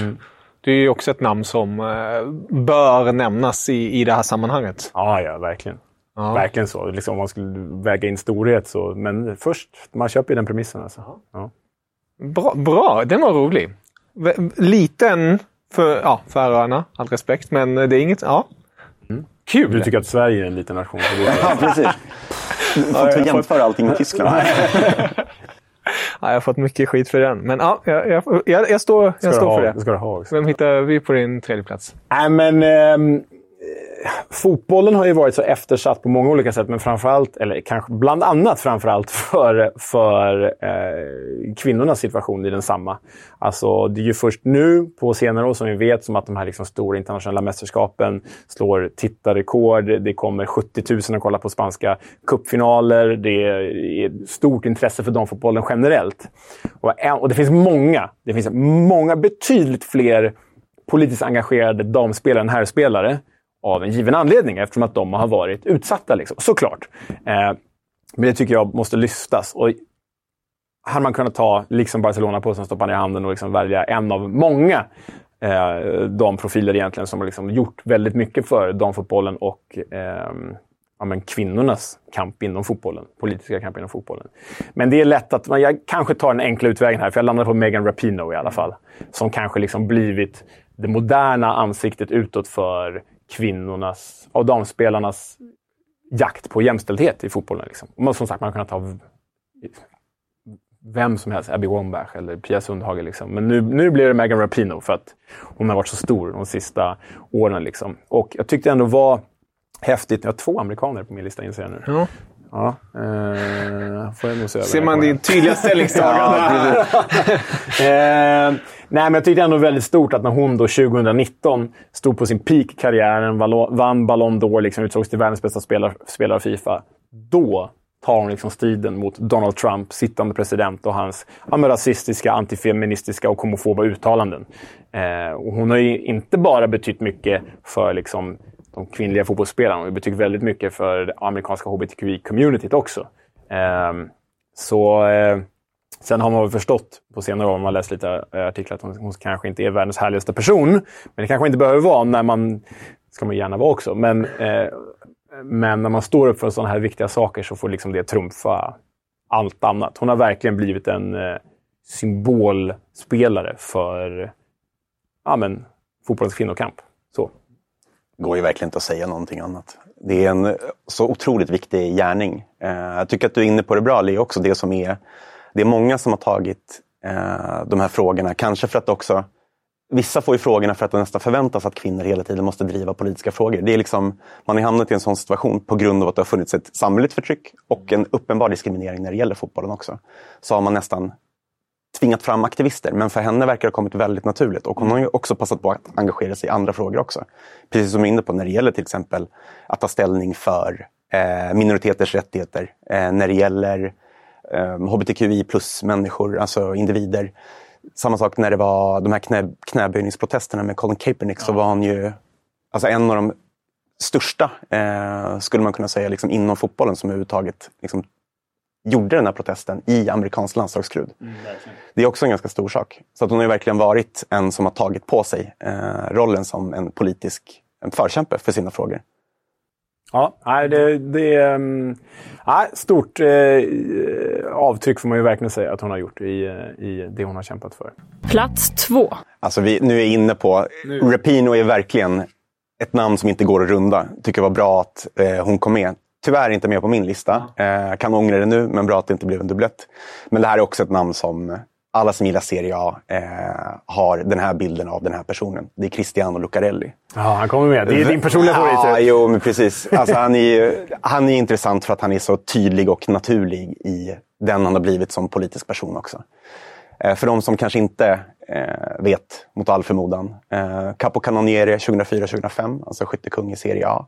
Det är ju också ett namn som eh, bör nämnas i, i det här sammanhanget. Ja, ja, verkligen. Ja. Verkligen så. Liksom, om man skulle väga in storhet så. Men först, man köper ju den premissen. Alltså. Ja. Bra, bra, den var rolig. Liten för ja, Färöarna, all respekt, men det är inget... Ja. Kul! Du tycker att Sverige är en liten nation. Ja, precis. Du får inte jämföra allting med Tyskland. Ja, jag har fått mycket skit för den, men ja, jag, jag, jag, jag står, jag ska, står du för ha, det. det ska du ha också. Vem hittar vi på din tredje plats? Nej, men eh, fotbollen har ju varit så eftersatt på många olika sätt, men framförallt, eller kanske bland annat framförallt för, för eh, kvinnornas situation i densamma. Alltså, det är ju först nu på senare år som vi vet som att de här liksom stora internationella mästerskapen slår tittarrekord. Det kommer 70 000 att kolla på spanska cupfinaler. Det är stort intresse för damfotbollen generellt. Och, och det finns många, det finns många, betydligt fler politiskt engagerade damspelare än herrspelare av en given anledning eftersom att de har varit utsatta. Liksom. Såklart. Eh, men det tycker jag måste lyftas. Och hade man kunnat ta, liksom Barcelona, på sig stoppa ner i handen och liksom välja en av många eh, damprofiler egentligen som har liksom gjort väldigt mycket för damfotbollen och eh, ja, men kvinnornas kamp inom fotbollen. Politiska kamp inom fotbollen. Men det är lätt att man, jag kanske tar den enkla utvägen här, för jag landar på Megan Rapinoe i alla fall. Som kanske liksom blivit det moderna ansiktet utåt för kvinnornas och damspelarnas jakt på jämställdhet i fotbollen. Liksom. Och man, som sagt, man kan ta vem som helst, Abby Wambach eller Pia Sundhage. Liksom. Men nu, nu blir det Megan Rapinoe för att hon har varit så stor de sista åren. Liksom. Och jag tyckte ändå var häftigt. Jag har två amerikaner på min lista inser jag nu. Ja. Ja, eh, får jag nog se Ser man din tydliga ställningstagande? Eh, nej, men jag tyckte ändå väldigt stort att när hon då 2019 stod på sin peak i karriären, vann Ballon d'Or, liksom utsågs till världens bästa spelare, spelare av Fifa. Då tar hon liksom striden mot Donald Trump, sittande president och hans ja, rasistiska, antifeministiska och homofoba uttalanden. Eh, och hon har ju inte bara betytt mycket för liksom, de kvinnliga fotbollsspelarna, hon har väldigt mycket för det amerikanska hbtqi-communityt också. Eh, så eh, Sen har man väl förstått på senare år, om man läst lite eh, artiklar, att hon, hon, kanske inte är världens härligaste person. Men det kanske inte behöver vara när man... ska man gärna vara också. Men, eh, men när man står upp för sådana här viktiga saker så får liksom det trumfa allt annat. Hon har verkligen blivit en eh, symbolspelare för ja, men, fotbollens kvinnokamp. Det går ju verkligen inte att säga någonting annat. Det är en eh, så otroligt viktig gärning. Eh, jag tycker att du är inne på det bra, Leo, också det som är det är många som har tagit eh, de här frågorna, kanske för att också Vissa får ju frågorna för att det nästan förväntas att kvinnor hela tiden måste driva politiska frågor. Det är liksom, man har hamnat i en sån situation på grund av att det har funnits ett samhälleligt förtryck och en uppenbar diskriminering när det gäller fotbollen också. Så har man nästan tvingat fram aktivister, men för henne verkar det ha kommit väldigt naturligt. Och hon har ju också passat på att engagera sig i andra frågor också. Precis som du är inne på när det gäller till exempel att ta ställning för eh, minoriteters rättigheter, eh, när det gäller eh, hbtqi plus-människor, alltså individer. Samma sak när det var de här knä, knäböjningsprotesterna med Colin Kaepernick, ja. så var han ju alltså en av de största, eh, skulle man kunna säga, liksom inom fotbollen som överhuvudtaget liksom, gjorde den här protesten i amerikansk landslagskrud. Mm, det är också en ganska stor sak. Så att hon har ju verkligen varit en som har tagit på sig eh, rollen som en politisk en förkämpe för sina frågor. Ja, det, det är um, stort eh, avtryck får man ju verkligen säga att hon har gjort i, eh, i det hon har kämpat för. Plats två. Alltså vi, nu är inne på... Nu. Rapino är verkligen ett namn som inte går att runda. Tycker det var bra att eh, hon kom med. Tyvärr inte med på min lista. Eh, kan ångra det nu, men bra att det inte blev en dubblett. Men det här är också ett namn som alla som gillar Serie A eh, har den här bilden av den här personen. Det är Cristiano Lucarelli. Ja, han kommer med. Det är din personliga favorit. Ja, jo, men precis. Alltså, han, är, han är intressant för att han är så tydlig och naturlig i den han har blivit som politisk person också. Eh, för de som kanske inte eh, vet, mot all förmodan. Eh, Capo Cannoniere 2004-2005, alltså skyttekung i Serie A.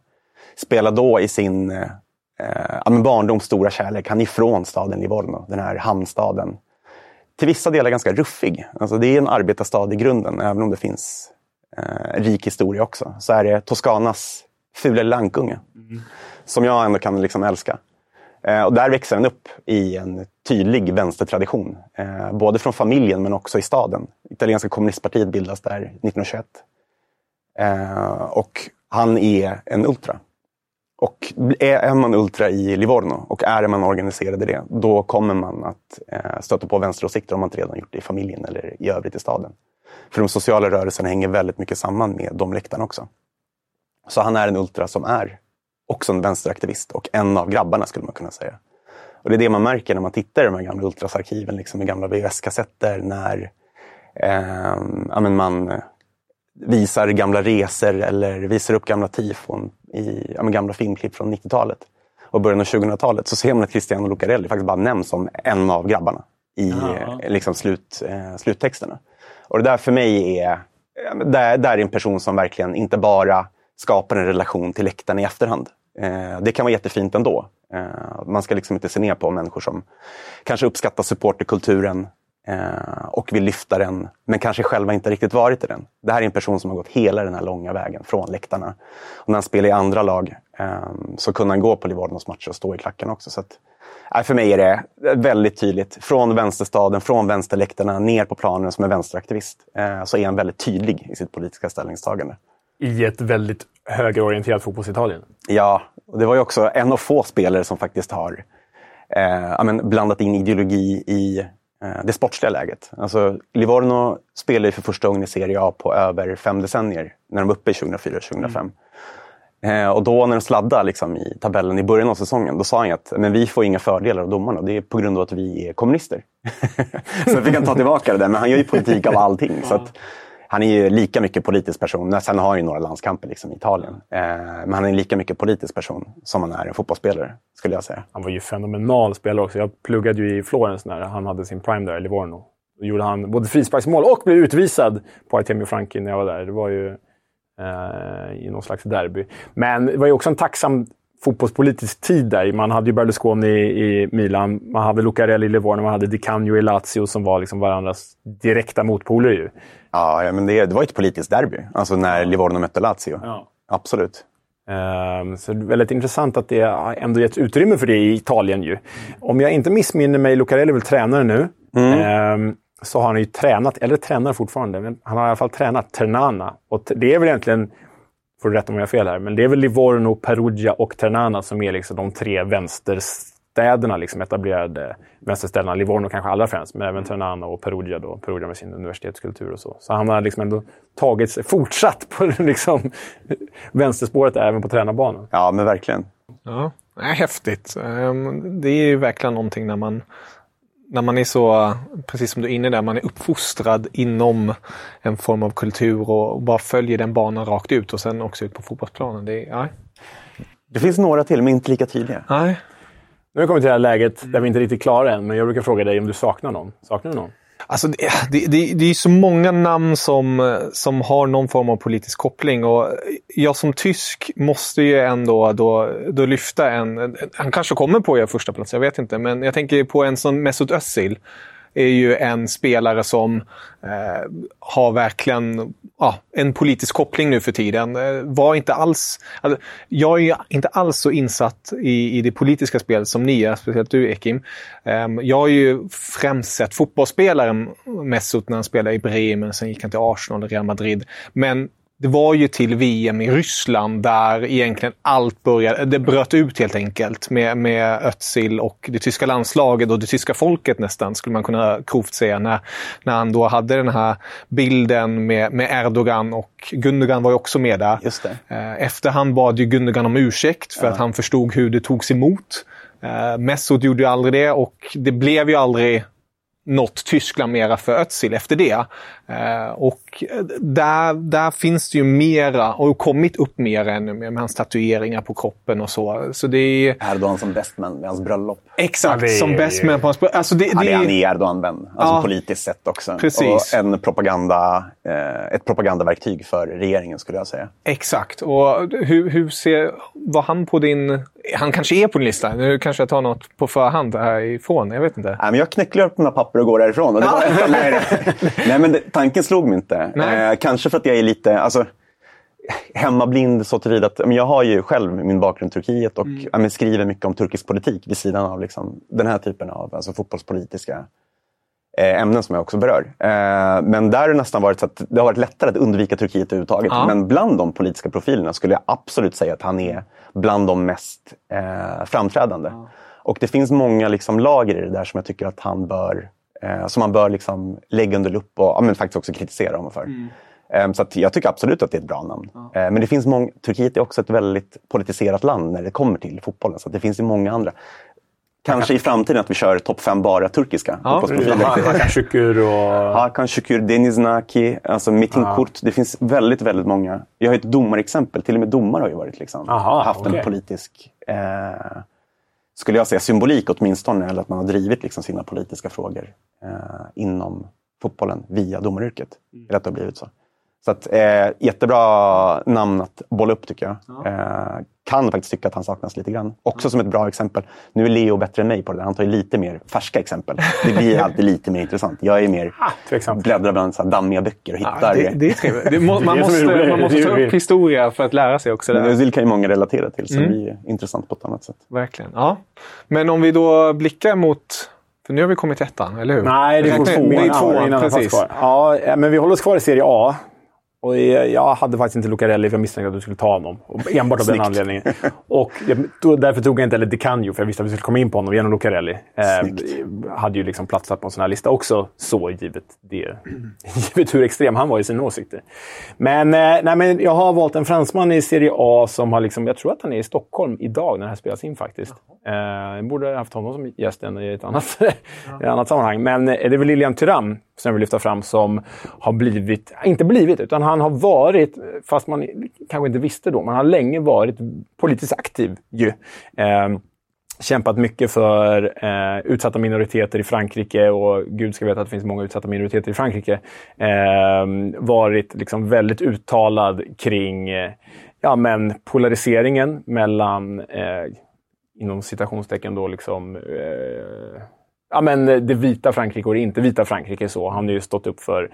Spelade då i sin eh, barndoms stora kärlek. Han är ifrån staden Livorno, den här hamnstaden till vissa delar ganska ruffig. Alltså det är en arbetarstad i grunden, även om det finns eh, rik historia också. Så är det Toscanas fula lankunge. Mm. Som jag ändå kan liksom älska. Eh, och där växer han upp i en tydlig vänstertradition. Eh, både från familjen men också i staden. Italienska kommunistpartiet bildas där 1921. Eh, och han är en ultra. Och är man ultra i Livorno och är man organiserad i det, då kommer man att eh, stöta på vänsteråsikter om man inte redan gjort det i familjen eller i övrigt i staden. För de sociala rörelserna hänger väldigt mycket samman med de läktarna också. Så han är en ultra som är också en vänsteraktivist och en av grabbarna skulle man kunna säga. Och det är det man märker när man tittar i de här gamla ultrasarkiven, liksom med gamla VHS-kassetter, när eh, man visar gamla resor eller visar upp gamla tifon i ja, gamla filmklipp från 90-talet och början av 2000-talet så ser man att Cristiano Lucarelli faktiskt bara nämns som en av grabbarna i eh, liksom, slut, eh, sluttexterna. Och det där för mig är, där, där är en person som verkligen inte bara skapar en relation till läktarna i efterhand. Eh, det kan vara jättefint ändå. Eh, man ska liksom inte se ner på människor som kanske uppskattar supporterkulturen eh, och vill lyfta den, men kanske själva inte riktigt varit i den. Det här är en person som har gått hela den här långa vägen från läktarna. Och när han spelar i andra lag eh, så kunde han gå på Livornos matcher och stå i klacken också. Så att, eh, för mig är det väldigt tydligt. Från vänsterstaden, från vänsterläktarna, ner på planen som en vänsteraktivist. Eh, så är han väldigt tydlig i sitt politiska ställningstagande. I ett väldigt högerorienterat fotbollsitalien. Ja, och det var ju också en av få spelare som faktiskt har eh, blandat in ideologi i Eh, det sportsliga läget. Alltså, Livorno spelar ju för första gången i Serie A på över fem decennier, när de var uppe i 2004-2005. Mm. Eh, och då när de sladdade liksom, i tabellen i början av säsongen, då sa han att men vi får inga fördelar av domarna. Det är på grund av att vi är kommunister. så fick han ta tillbaka det där, men han gör ju politik av allting. Så att, han är ju lika mycket politisk person. Sen har han ju några landskamper liksom, i Italien. Eh, men han är lika mycket politisk person som han är en fotbollsspelare, skulle jag säga. Han var ju fenomenal spelare också. Jag pluggade ju i Florens när han hade sin prime där, i Livorno. Då gjorde han både frisparksmål och blev utvisad på Artemio Franki när jag var där. Det var ju eh, i någon slags derby. Men det var ju också en tacksam fotbollspolitisk tid där. Man hade ju Berlusconi i, i Milan, man hade Lucarelli i Livorno, man hade Di Canio i Lazio som var liksom varandras direkta motpoler. Ju. Ja, men det, det var ett politiskt derby. Alltså när Livorno mötte Lazio. Ja. Absolut. Um, så det är väldigt intressant att det ändå getts utrymme för det i Italien. Ju. Om jag inte missminner mig, Lucarelli är väl tränare nu. Um, så har han ju tränat, eller tränar fortfarande, men han har i alla fall tränat Ternana. Och det är väl egentligen, får du rätta om jag har fel här, men det är väl Livorno, Perugia och Ternana som är liksom de tre vänsterstäderna, liksom etablerade vänsterstäderna. Livorno kanske allra främst, men även Ternana och Perugia. Då. Perugia med sin universitetskultur och så. Så han har liksom ändå tagit sig, fortsatt på liksom, vänsterspåret även på tränarbanan. Ja, men verkligen. Ja, det är häftigt. Ehm, Det är ju verkligen någonting när man när man är så, precis som du är inne där, man är uppfostrad inom en form av kultur och bara följer den banan rakt ut och sen också ut på fotbollsplanen. Det är, nej. Det finns några till, men inte lika tydliga. nej. Nu har vi kommit till det här läget där vi inte är riktigt klara än, men jag brukar fråga dig om du saknar någon. Saknar du någon? Alltså, det, det, det, det är så många namn som, som har någon form av politisk koppling. Och jag som tysk måste ju ändå då, då lyfta en... Han kanske kommer på er första plats, jag vet inte. Men jag tänker på en som Mesut Özil är ju en spelare som eh, har verkligen ja, en politisk koppling nu för tiden. Eh, var inte alls, alltså, jag är ju inte alls så insatt i, i det politiska spelet som ni är, speciellt du Ekim. Eh, jag har ju främst sett fotbollsspelaren Mesut när han spelade i Bremen, sen gick han till Arsenal och Real Madrid. Men det var ju till VM i Ryssland där egentligen allt började. Det bröt ut helt enkelt med, med Özil och det tyska landslaget och det tyska folket nästan, skulle man kunna grovt säga. När, när han då hade den här bilden med, med Erdogan och Gundogan var ju också med där. Just det. Eh, Efterhand bad ju Gundogan om ursäkt för att han förstod hur det togs emot. Eh, Mesut gjorde ju aldrig det och det blev ju aldrig något Tyskland mera för Özil efter det. Eh, och där, där finns det ju mera, och kommit upp mer ännu mer med hans tatueringar på kroppen och så. Så det är... Erdogan som bästman med hans bröllop. Exakt, Ja, är- som bäst med på hans... Alltså det, Ja, det, är han är Erdogan-vän. Alltså Ja. politiskt sett också. Precis. Och en propaganda, eh, ett propagandaverktyg för regeringen skulle jag säga. Exakt. Och hur, hur ser... Var han på din... Han kanske är på din lista. Nu kanske jag tar något på förhand härifrån. Jag vet inte. Nej, men jag knäcklar upp mina papper och går därifrån. Och det var nej, nej, men det, tanken slog mig inte. Eh, kanske för att jag är lite alltså, hemmablind så tillvida att men jag har ju själv min bakgrund i Turkiet och ja, men skriver mycket om turkisk politik vid sidan av liksom, den här typen av alltså, fotbollspolitiska eh, ämnen som jag också berör. Eh, men där har det nästan varit så att det har varit lättare att undvika Turkiet överhuvudtaget. Ja. Men bland de politiska profilerna skulle jag absolut säga att han är bland de mest eh, framträdande. Och det finns många liksom, lager i det där som jag tycker att han bör, eh, som man bör liksom, lägga under lupp och ja, men faktiskt också kritisera honom för. Eh, Så jag tycker absolut att det är ett bra namn. Eh, Men det finns många, Turkiet är också ett väldigt politiserat land när det kommer till fotbollen. Så det finns ju många andra. Kanske i framtiden att vi kör topp fem bara turkiska fotbollsprofiler. Hakan Şükür och... Hakan Şükür, Deniz Naki, alltså Metin Kurt. Det finns väldigt, väldigt många. Jag har ett domarexempel. Till och med domare har ju varit liksom, Aha, haft okej. en politisk, eh, skulle jag säga, symbolik åtminstone. Eller att man har drivit liksom, sina politiska frågor eh, inom fotbollen via domaryrket. Eller att det har blivit så. Så att, eh, jättebra namn att bolla upp tycker jag. Eh, kan faktiskt tycka att han saknas lite grann. Också som ett bra exempel. Nu är Leo bättre än mig på det där. Han tar ju lite mer färska exempel. Det blir alltid lite mer intressant. Jag är mer tveksamt. bläddrar bland så här dammiga böcker och Ja, hittar... det, det är trevligt. Det må, man, Det måste, man måste Det ta upp historia för att lära sig också. Özil kan ju många relatera till, så Mm. det blir intressant på ett annat sätt. Verkligen. Ja. Men om vi då blickar mot... För nu har vi kommit till ettan, eller hur? Nej, det är tvåan. Det är Ja, tvåan, precis. Ja, eh, men vi håller oss kvar i Serie A. Och jag hade faktiskt inte Lucarelli för jag misstänkte att du skulle ta honom. Enbart av den anledningen. Och jag, därför tog jag inte heller Di Canio, för jag visste att vi skulle komma in på honom genom Lucarelli. Eh, hade ju liksom platsat på en sån här lista också, så givet, det, givet hur extrem han var i sina åsikter. Men, eh, nej, men jag har valt en fransman i Serie A som har liksom, jag tror att han är i Stockholm idag när det här spelas in faktiskt. Eh, jag borde ha haft honom som gäst i ett annat, i ett annat sammanhang. Men eh, det är väl Lilian Thuram som jag vill lyfta fram som har blivit, inte blivit, utan han har varit, fast man kanske inte visste då, men han har länge varit politiskt aktiv ju. Eh, kämpat mycket för eh, utsatta minoriteter i Frankrike och gud ska veta att det finns många utsatta minoriteter i Frankrike. Eh, varit liksom väldigt uttalad kring eh, ja, men polariseringen mellan, eh, inom citationstecken då, liksom, eh, ja, men eh, det vita Frankrike och det inte vita Frankrike. så. Han har ju stått upp för,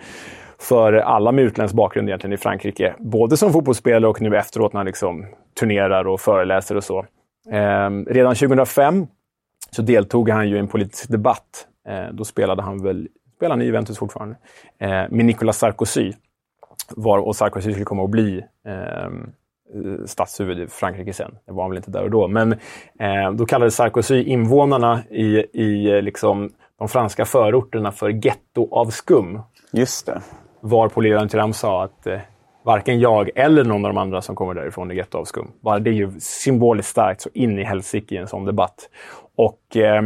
för alla med utländsk bakgrund egentligen i Frankrike. Både som fotbollsspelare och nu efteråt när han liksom turnerar och föreläser och så. Eh, redan 2005 så deltog han ju i en politisk debatt. Eh, då spelade han väl, spelade han i Juventus fortfarande, eh, med Nicolas Sarkozy. Var, och Sarkozy skulle komma att bli ehm, statshuvud i Frankrike sen. Det var han väl inte där och då. Men eh, då kallade Sarkozy invånarna i, i liksom, de franska förorterna för getto av skum. Just det. Varpå ledaren Thuram sa att eh, varken jag eller någon av de andra som kommer därifrån är getto av skum. Bara det är ju symboliskt starkt så in i helsike i en sån debatt. Och eh,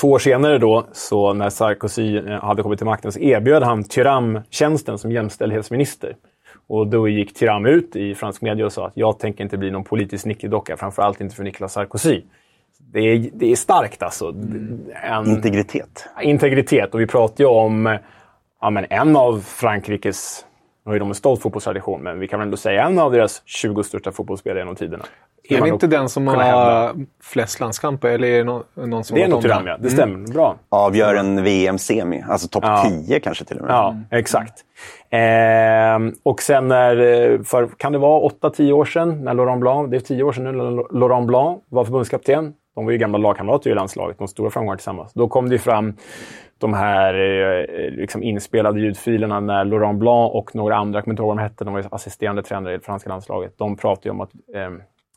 två år senare då, så när Sarkozy eh, hade kommit till makten, så erbjöd han Thuram tjänsten som jämställdhetsminister. Och då gick Thuram ut i fransk media och sa att jag tänker inte bli någon politisk nickedocka, framförallt inte för Nicolas Sarkozy. Det är, det är starkt alltså. En, integritet. Integritet. Och vi pratar ju om ja, men en av Frankrikes, nu har ju de en stolt fotbollstradition, men vi kan väl ändå säga en av deras 20 största fotbollsspelare genom tiderna. Är det inte den som har hävda. flest landskamper? Eller är det någon, någon som det är nog Thuram, ja. Det stämmer. Mm. Bra. Avgör en VM-semi. Alltså topp ja. 10 kanske till och med. Ja, exakt. Eh, och sen när, för, kan det vara 8-10 år sedan, när Laurent Blanc, det är 10 år sedan nu, Laurent Blanc var förbundskapten. De var ju gamla lagkamrater i landslaget, de stora framgångar tillsammans. Då kom det fram de här eh, liksom inspelade ljudfilerna när Laurent Blanc och några andra, jag kommer inte ihåg vad de hette, de var assisterande tränare i det franska landslaget. De pratade ju om att eh,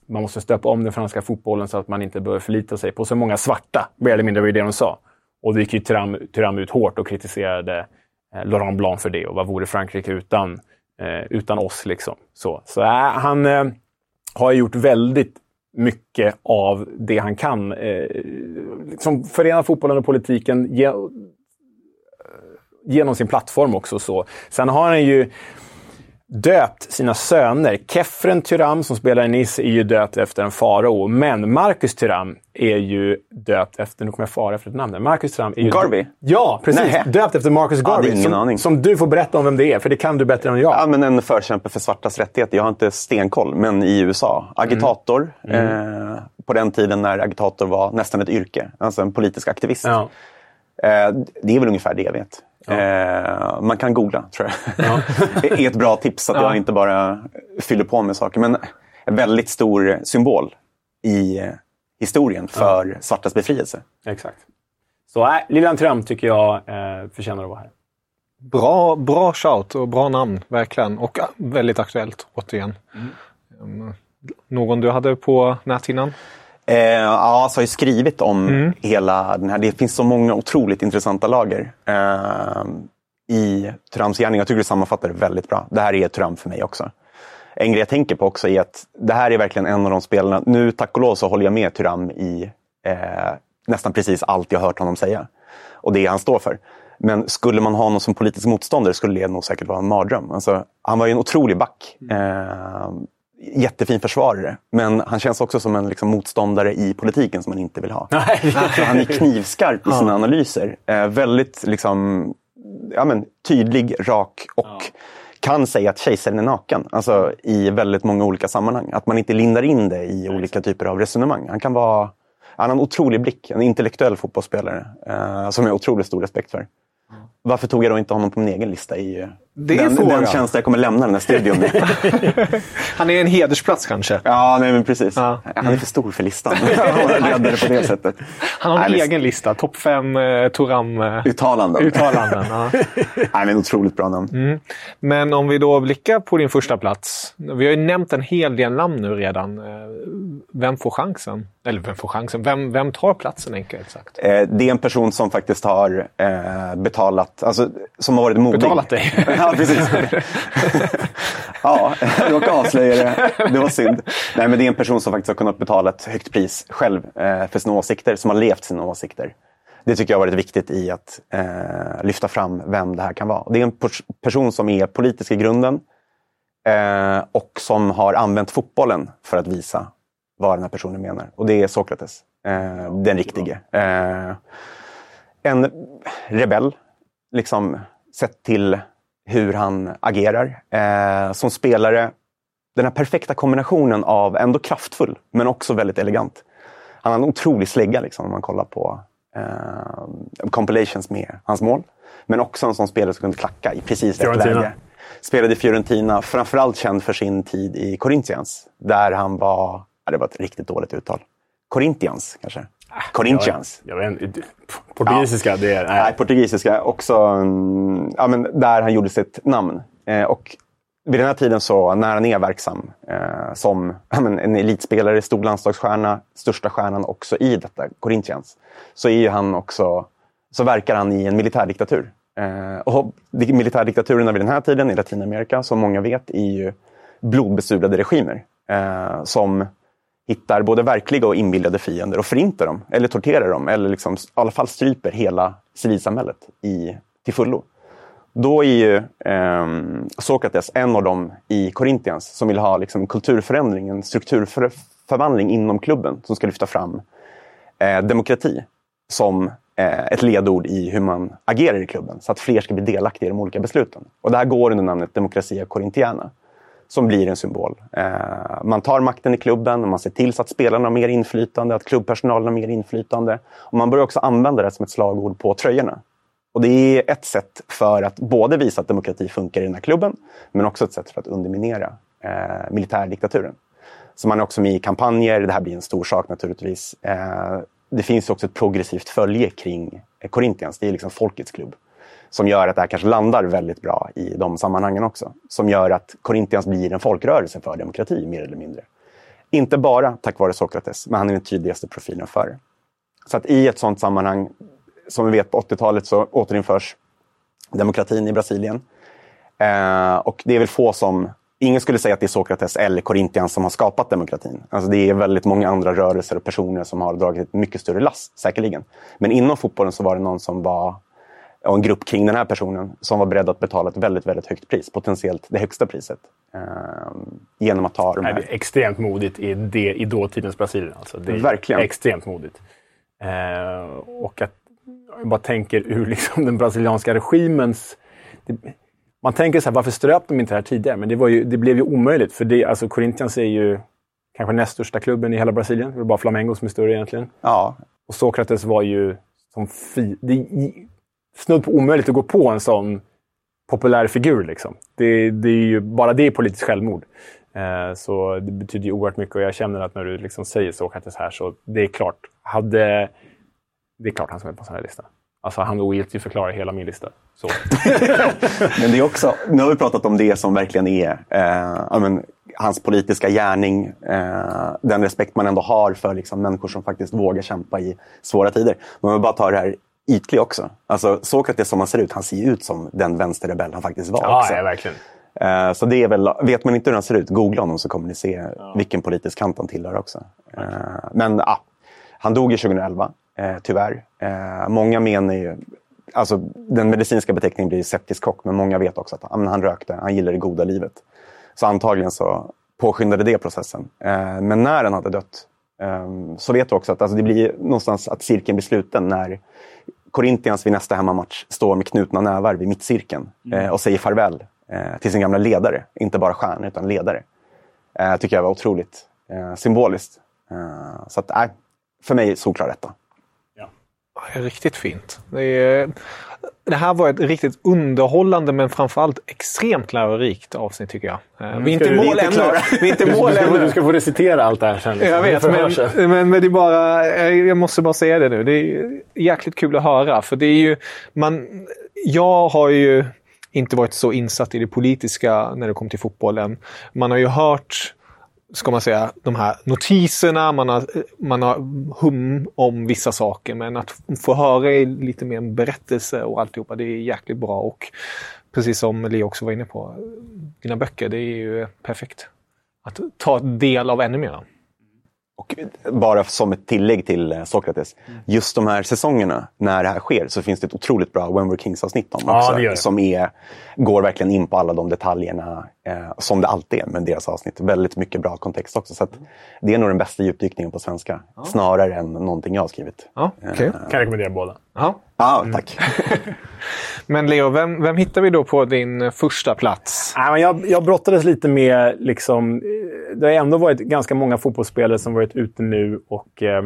man måste stöpa om den franska fotbollen så att man inte behöver förlita sig på så många svarta. Mer eller mindre var det det de sa. Och då gick ju Thuram, ut hårt och kritiserade eh, Laurent Blanc för det. Och vad vore Frankrike utan, eh, utan oss? Liksom. Så, så äh, han eh, har gjort väldigt mycket av det han kan. Eh, liksom förena fotbollen och politiken ge, eh, genom sin plattform också. Så. Sen har han ju döpt sina söner. Kefren Tyram som spelar i Nice är ju döpt efter en farao. Men Marcus Tyram är ju döpt efter, nu kommer jag fara efter ett namn Marcus Tyram är ju... Garvey? Ja, precis. Nej. Döpt efter Marcus Garvey. Ja, som, aning. som du får berätta om vem det är, för det kan du bättre än jag. Ja, men en förkämpe för svartas rättigheter. Jag har inte stenkoll, men i USA. Agitator. Mm. Mm. Eh, på den tiden när agitator var nästan ett yrke. Alltså en politisk aktivist. Ja. Eh, det är väl ungefär det jag vet. Eh, man kan googla, tror jag. Ja. det är ett bra tips, att ja. jag inte bara fyller på med saker. Men en väldigt stor symbol i historien för ja. svartas befrielse. Exakt. Så äh, Lilian Trump tycker jag eh, förtjänar att vara här. Bra, bra shout och bra namn, verkligen. Och väldigt aktuellt, återigen. Mm. Någon du hade på näthinnan? Eh, ja, så har jag skrivit om mm. hela den här. Det finns så många otroligt intressanta lager eh, i Turams gärning. Jag tycker du sammanfattar det väldigt bra. Det här är Turam för mig också. En grej jag tänker på också är att det här är verkligen en av de spelarna. Nu tack och lov så håller jag med Turam i eh, nästan precis allt jag hört honom säga. Och det han står för. Men skulle man ha honom som politisk motståndare skulle det nog säkert vara en mardröm. Alltså, han var ju en otrolig back. Eh, jättefin försvarare. Men han känns också som en liksom, motståndare i politiken som man inte vill ha. han är knivskarp i sina analyser. Eh, väldigt liksom, ja, men, tydlig, rak och ja. kan säga att kejsaren är naken. Alltså, I väldigt många olika sammanhang. Att man inte lindar in det i olika typer av resonemang. Han kan vara han har en otrolig blick, en intellektuell fotbollsspelare eh, som jag har otroligt stor respekt för. Varför tog jag då inte honom på min egen lista i det den, den tjänst jag kommer lämna den här studion Han är en hedersplats kanske? Ja, nej, men precis. Ja. Han är för stor för listan. Ledare på det sättet. Han har en nej, egen lista. Topp fem eh, Toram... Eh, uttalanden. uttalanden ja. nej, men otroligt bra namn. Mm. Men om vi då blickar på din första plats. Vi har ju nämnt en hel del namn nu redan. Eh, vem får chansen? Eller vem får chansen? Vem, vem tar platsen enkelt sagt? Eh, det är en person som faktiskt har eh, betalat, alltså som har varit modig. Betalat dig? ja, precis. ja, jag råkade avslöja det. Det var synd. Nej, men det är en person som faktiskt har kunnat betala ett högt pris själv eh, för sina åsikter, som har levt sina åsikter. Det tycker jag har varit viktigt i att eh, lyfta fram vem det här kan vara. Det är en person som är politisk i grunden eh, och som har använt fotbollen för att visa vad den här personen menar. Och det är Sokrates, eh, den riktige. Eh, en rebell, liksom sett till hur han agerar. Eh, som spelare den här perfekta kombinationen av ändå kraftfull, men också väldigt elegant. Han har en otrolig slägga liksom, om man kollar på eh, compilations med hans mål. Men också en sån spelare som kunde klacka i precis rätt läge. Spelade i Fiorentina, framförallt känd för sin tid i Corinthians. Där han var, ja, det var ett riktigt dåligt uttal. Corinthians kanske? Corinthians. Jag vet inte. Portugisiska, det är... Nej, Nej. portugisiska. Också mm, ja, men där han gjorde sitt namn. Eh, och vid den här tiden, så, när han är verksam eh, som ja, men en elitspelare, stor landslagsstjärna, största stjärnan också i detta Corinthians, så är han också, så verkar han i en militärdiktatur. Eh, och di- militärdiktaturerna vid den här tiden i Latinamerika, som många vet, är ju blodbesudlade regimer. Eh, som hittar både verkliga och inbillade fiender och förintar dem, eller torterar dem, eller liksom, i alla fall stryper hela civilsamhället i, till fullo. Då är ju eh, Sokrates en av dem i Corinthians som vill ha liksom, en kulturförändring, en strukturförvandling inom klubben som ska lyfta fram eh, demokrati som eh, ett ledord i hur man agerar i klubben så att fler ska bli delaktiga i de olika besluten. Och det här går under namnet Demokratia Korintiana som blir en symbol. Eh, man tar makten i klubben och man ser till så att spelarna har mer inflytande, att klubbpersonalen har mer inflytande. Och man börjar också använda det som ett slagord på tröjorna. Och det är ett sätt för att både visa att demokrati funkar i den här klubben, men också ett sätt för att underminera eh, militärdiktaturen. Så man är också med i kampanjer, det här blir en stor sak naturligtvis. Eh, det finns också ett progressivt följe kring Corinthians, det är liksom folkets klubb. Som gör att det här kanske landar väldigt bra i de sammanhangen också. Som gör att Corinthians blir en folkrörelse för demokrati, mer eller mindre. Inte bara tack vare Sokrates, men han är den tydligaste profilen för det. Så att i ett sådant sammanhang, som vi vet på 80-talet så återinförs demokratin i Brasilien. Eh, och det är väl få som... Ingen skulle säga att det är Sokrates eller Corinthians som har skapat demokratin. Alltså det är väldigt många andra rörelser och personer som har dragit ett mycket större lass, säkerligen. Men inom fotbollen så var det någon som var och en grupp kring den här personen som var beredd att betala ett väldigt, väldigt högt pris. Potentiellt det högsta priset. Eh, genom att ta de här... det är extremt modigt i, det, i dåtidens Brasilien. Alltså, det är Verkligen. extremt modigt. Eh, och att jag bara tänker ur liksom den brasilianska regimens... Det, man tänker så här, varför ströp de inte det här tidigare? Men det, var ju, det blev ju omöjligt. För det, alltså Corinthians är ju kanske näst största klubben i hela Brasilien. Det är bara Flamengo som är större egentligen. Ja, Och Sokrates var ju som fi, det snudd på omöjligt att gå på en sån populär figur. Liksom. Det, det är ju, bara det är politiskt självmord. Eh, så det betyder ju oerhört mycket och jag känner att när du liksom säger så, här så det är klart. Hade, det är klart han ska med på en sån här lista. Alltså han ogiltigt förklarar hela min lista. Så. Men det är också, nu har vi pratat om det som verkligen är eh, men, hans politiska gärning. Eh, den respekt man ändå har för liksom, människor som faktiskt vågar kämpa i svåra tider. Men om vi bara tar det här ytlig också. Alltså, Sokrates som han ser ut, han ser ju ut som den vänsterrebell han faktiskt var. ja, också. ja, verkligen. Eh, så det är väl, vet man inte hur han ser ut, googla honom så kommer ni se vilken politisk kant han tillhör också. Eh, men ja, han dog ju 2011, eh, tyvärr. Eh, många menar ju, alltså den medicinska beteckningen blir septisk chock, men många vet också att ja, men han rökte, han gillade det goda livet. Så antagligen så påskyndade det processen. Men när han hade dött eh, så vet du också att alltså, det blir någonstans att cirkeln blir sluten när Corinthians vid nästa hemmamatch står med knutna nävar vid mittcirkeln eh, och säger farväl eh, till sin gamla ledare. Inte bara stjärna, utan ledare. Eh, tycker jag var otroligt symboliskt. Så att, nej, för mig solklar detta. Ja, Riktigt fint. Det, är, det här var ett riktigt underhållande men framförallt extremt lärorikt avsnitt tycker jag. Eh, vi är inte mål vi är inte ännu. Vi är inte mål ännu. du ska få recitera allt det här sen. Jag vet, men, men, men det är bara, eh, jag måste bara säga det nu. Det är jäkligt kul att höra. För det är ju, man, jag har ju inte varit så insatt i det politiska när det kommer till fotbollen. Man har ju hört, ska man säga, de här notiserna, man har, man har hum om vissa saker. Men att få höra lite mer en berättelse och alltihopa, det är jäkligt bra. Och precis som Leo också var inne på, dina böcker, det är ju perfekt. Att ta del av ännu mer. Och bara som ett tillägg till eh, Sokrates. Just de här säsongerna, när det här sker, så finns det ett otroligt bra When We're Kings-avsnitt om Ja, också. det gör det. Som är, går verkligen in på alla de detaljerna, eh, som det alltid är med deras avsnitt. Väldigt mycket bra kontext också. Så det är nog den bästa djupdykningen på svenska. Snarare än någonting jag har skrivit. Ja, okej. Kan rekommendera båda. Ja. Ja, tack. Men Leo, vem, vem hittar vi då på din första plats? Nej, men jag, jag brottades lite med... Liksom, det har ändå varit ganska många fotbollsspelare som varit ute nu och eh,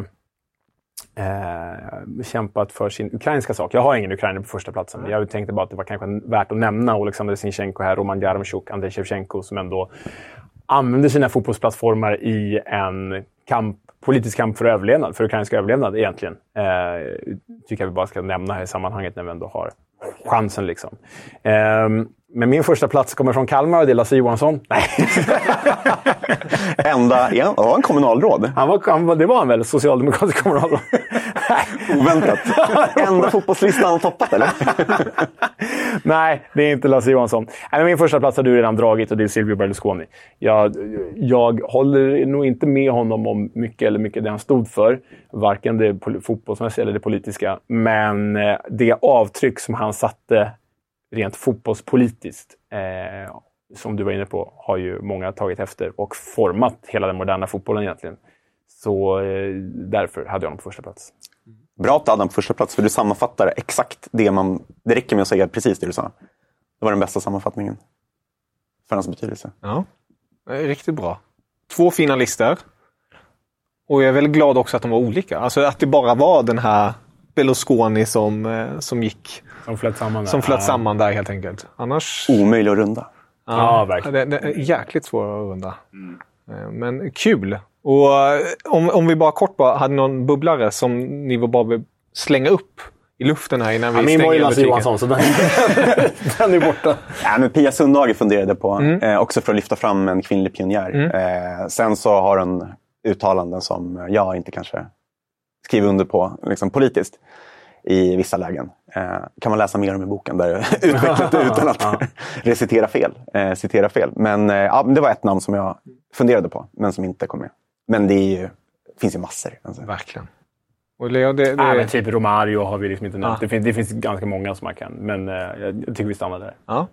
eh, kämpat för sin ukrainska sak. Jag har ingen ukrainare på första platsen. Mm. Jag tänkte bara att det var kanske värt att nämna Oleksandr Zinchenko här, Roman Jarmchuk, Andrei Shevchenko som ändå använder sina fotbollsplattformar i en kamp, politisk kamp för överlevnad, för ukrainsk överlevnad egentligen. Eh, tycker jag vi bara ska nämna här i sammanhanget när vi ändå har chansen. Liksom. Eh, men min första plats kommer från Kalmar och det är Lasse Johansson. Nej. Enda, ja, var han kommunalråd? Han var, han det var han väl, socialdemokratisk kommunalråd. Oväntat. Enda fotbollslistan han toppat, eller? Nej, det är inte Lasse Johansson. Nej, min första plats har du redan dragit och det är Silvio Berlusconi. Jag, jag håller nog inte med honom om mycket eller mycket det han stod för. Varken det fotbollsmässiga eller det politiska. Men eh, det avtryck som han satte rent fotbollspolitiskt, eh, som du var inne på, har ju många tagit efter och format hela den moderna fotbollen egentligen. Så eh, därför hade jag honom på första plats. Bra att du hade honom på första plats, för du sammanfattar exakt det man... Det räcker med att säga precis det du sa. Det var den bästa sammanfattningen. För hans betydelse. Ja, riktigt bra. Två fina listor. Och jag är väldigt glad också att de var olika. Alltså att det bara var den här Berlusconi som, eh, som gick som flöt samman där. Som flöt ja. samman där helt enkelt. Annars... Omöjlig att runda. Ja, ja verkligen. Det, det är jäkligt svårt att runda. Mm. Eh, men kul! Och eh, om, om vi bara kort bara hade någon bubblare som ni var bara vill slänga upp i luften här innan vi ja, stänger Min var ju Lasse Johansson, så den, den är borta. Ja, men Pia Sundhage funderade på, mm. eh, också för att lyfta fram en kvinnlig pionjär. Mm. Eh, sen så har hon uttalanden som jag inte kanske skriver under på liksom, politiskt i vissa lägen. Eh, kan man läsa mer om i boken där jag utvecklat det utan att recitera fel, eh, citera fel. Men eh, ja, det var ett namn som jag funderade på, men som inte kom med. Men det ju, finns ju massor. Alltså. Verkligen. Och Leo, det, det... Men typ Romario har vi liksom inte nämnt. Ja. Det, finns, det finns ganska många som man kan, men eh, jag tycker vi stannar där. Ja.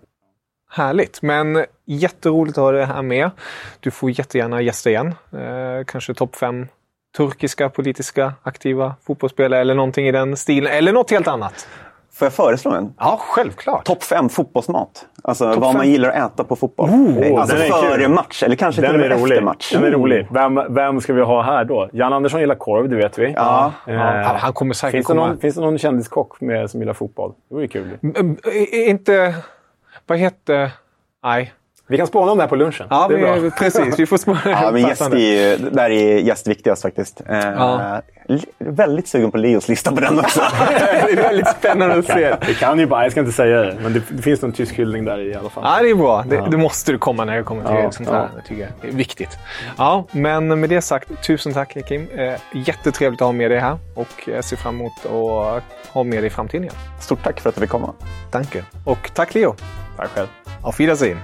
Härligt, men jätteroligt att ha det här med. Du får jättegärna gästa igen. Eh, kanske topp fem turkiska politiska aktiva fotbollsspelare eller någonting i den stilen. Eller något helt annat. Får jag föreslå en? Ja, självklart. Topp fem fotbollsmat. Alltså Top vad fem. man gillar att äta på fotboll. Oh, alltså före match, eller kanske den till och med efter match. Den är rolig. Vem, vem ska vi ha här då? Jan Andersson gillar korv, det vet vi. Ja. Eh, ja. Han kommer säkert finns komma. Det någon, finns det någon kändiskock med, som gillar fotboll? Det vore kul. Inte... Vad heter... Nej. Vi kan spåna om det här på lunchen. Ja, vi, precis. Vi får spåna. ja, men gäst är, där är gäst viktigast faktiskt. Eh, ja. Väldigt sugen på Leos lista på den också. det är väldigt spännande att se. Det kan ju bara, jag ska inte säga det, men det, det finns någon tysk hyllning där i alla fall. Ja, det är bra. Det, ja. det måste du komma när jag kommer till ja, sånt här. Ja. tycker det är viktigt. Ja, men med det sagt, tusen tack Kim. Eh, jättetrevligt att ha med dig här och jag ser fram emot att ha med dig i framtiden igen. Stort tack för att du fick komma. Tack. Och tack Leo. Tack själv. Auf Wiedersehen.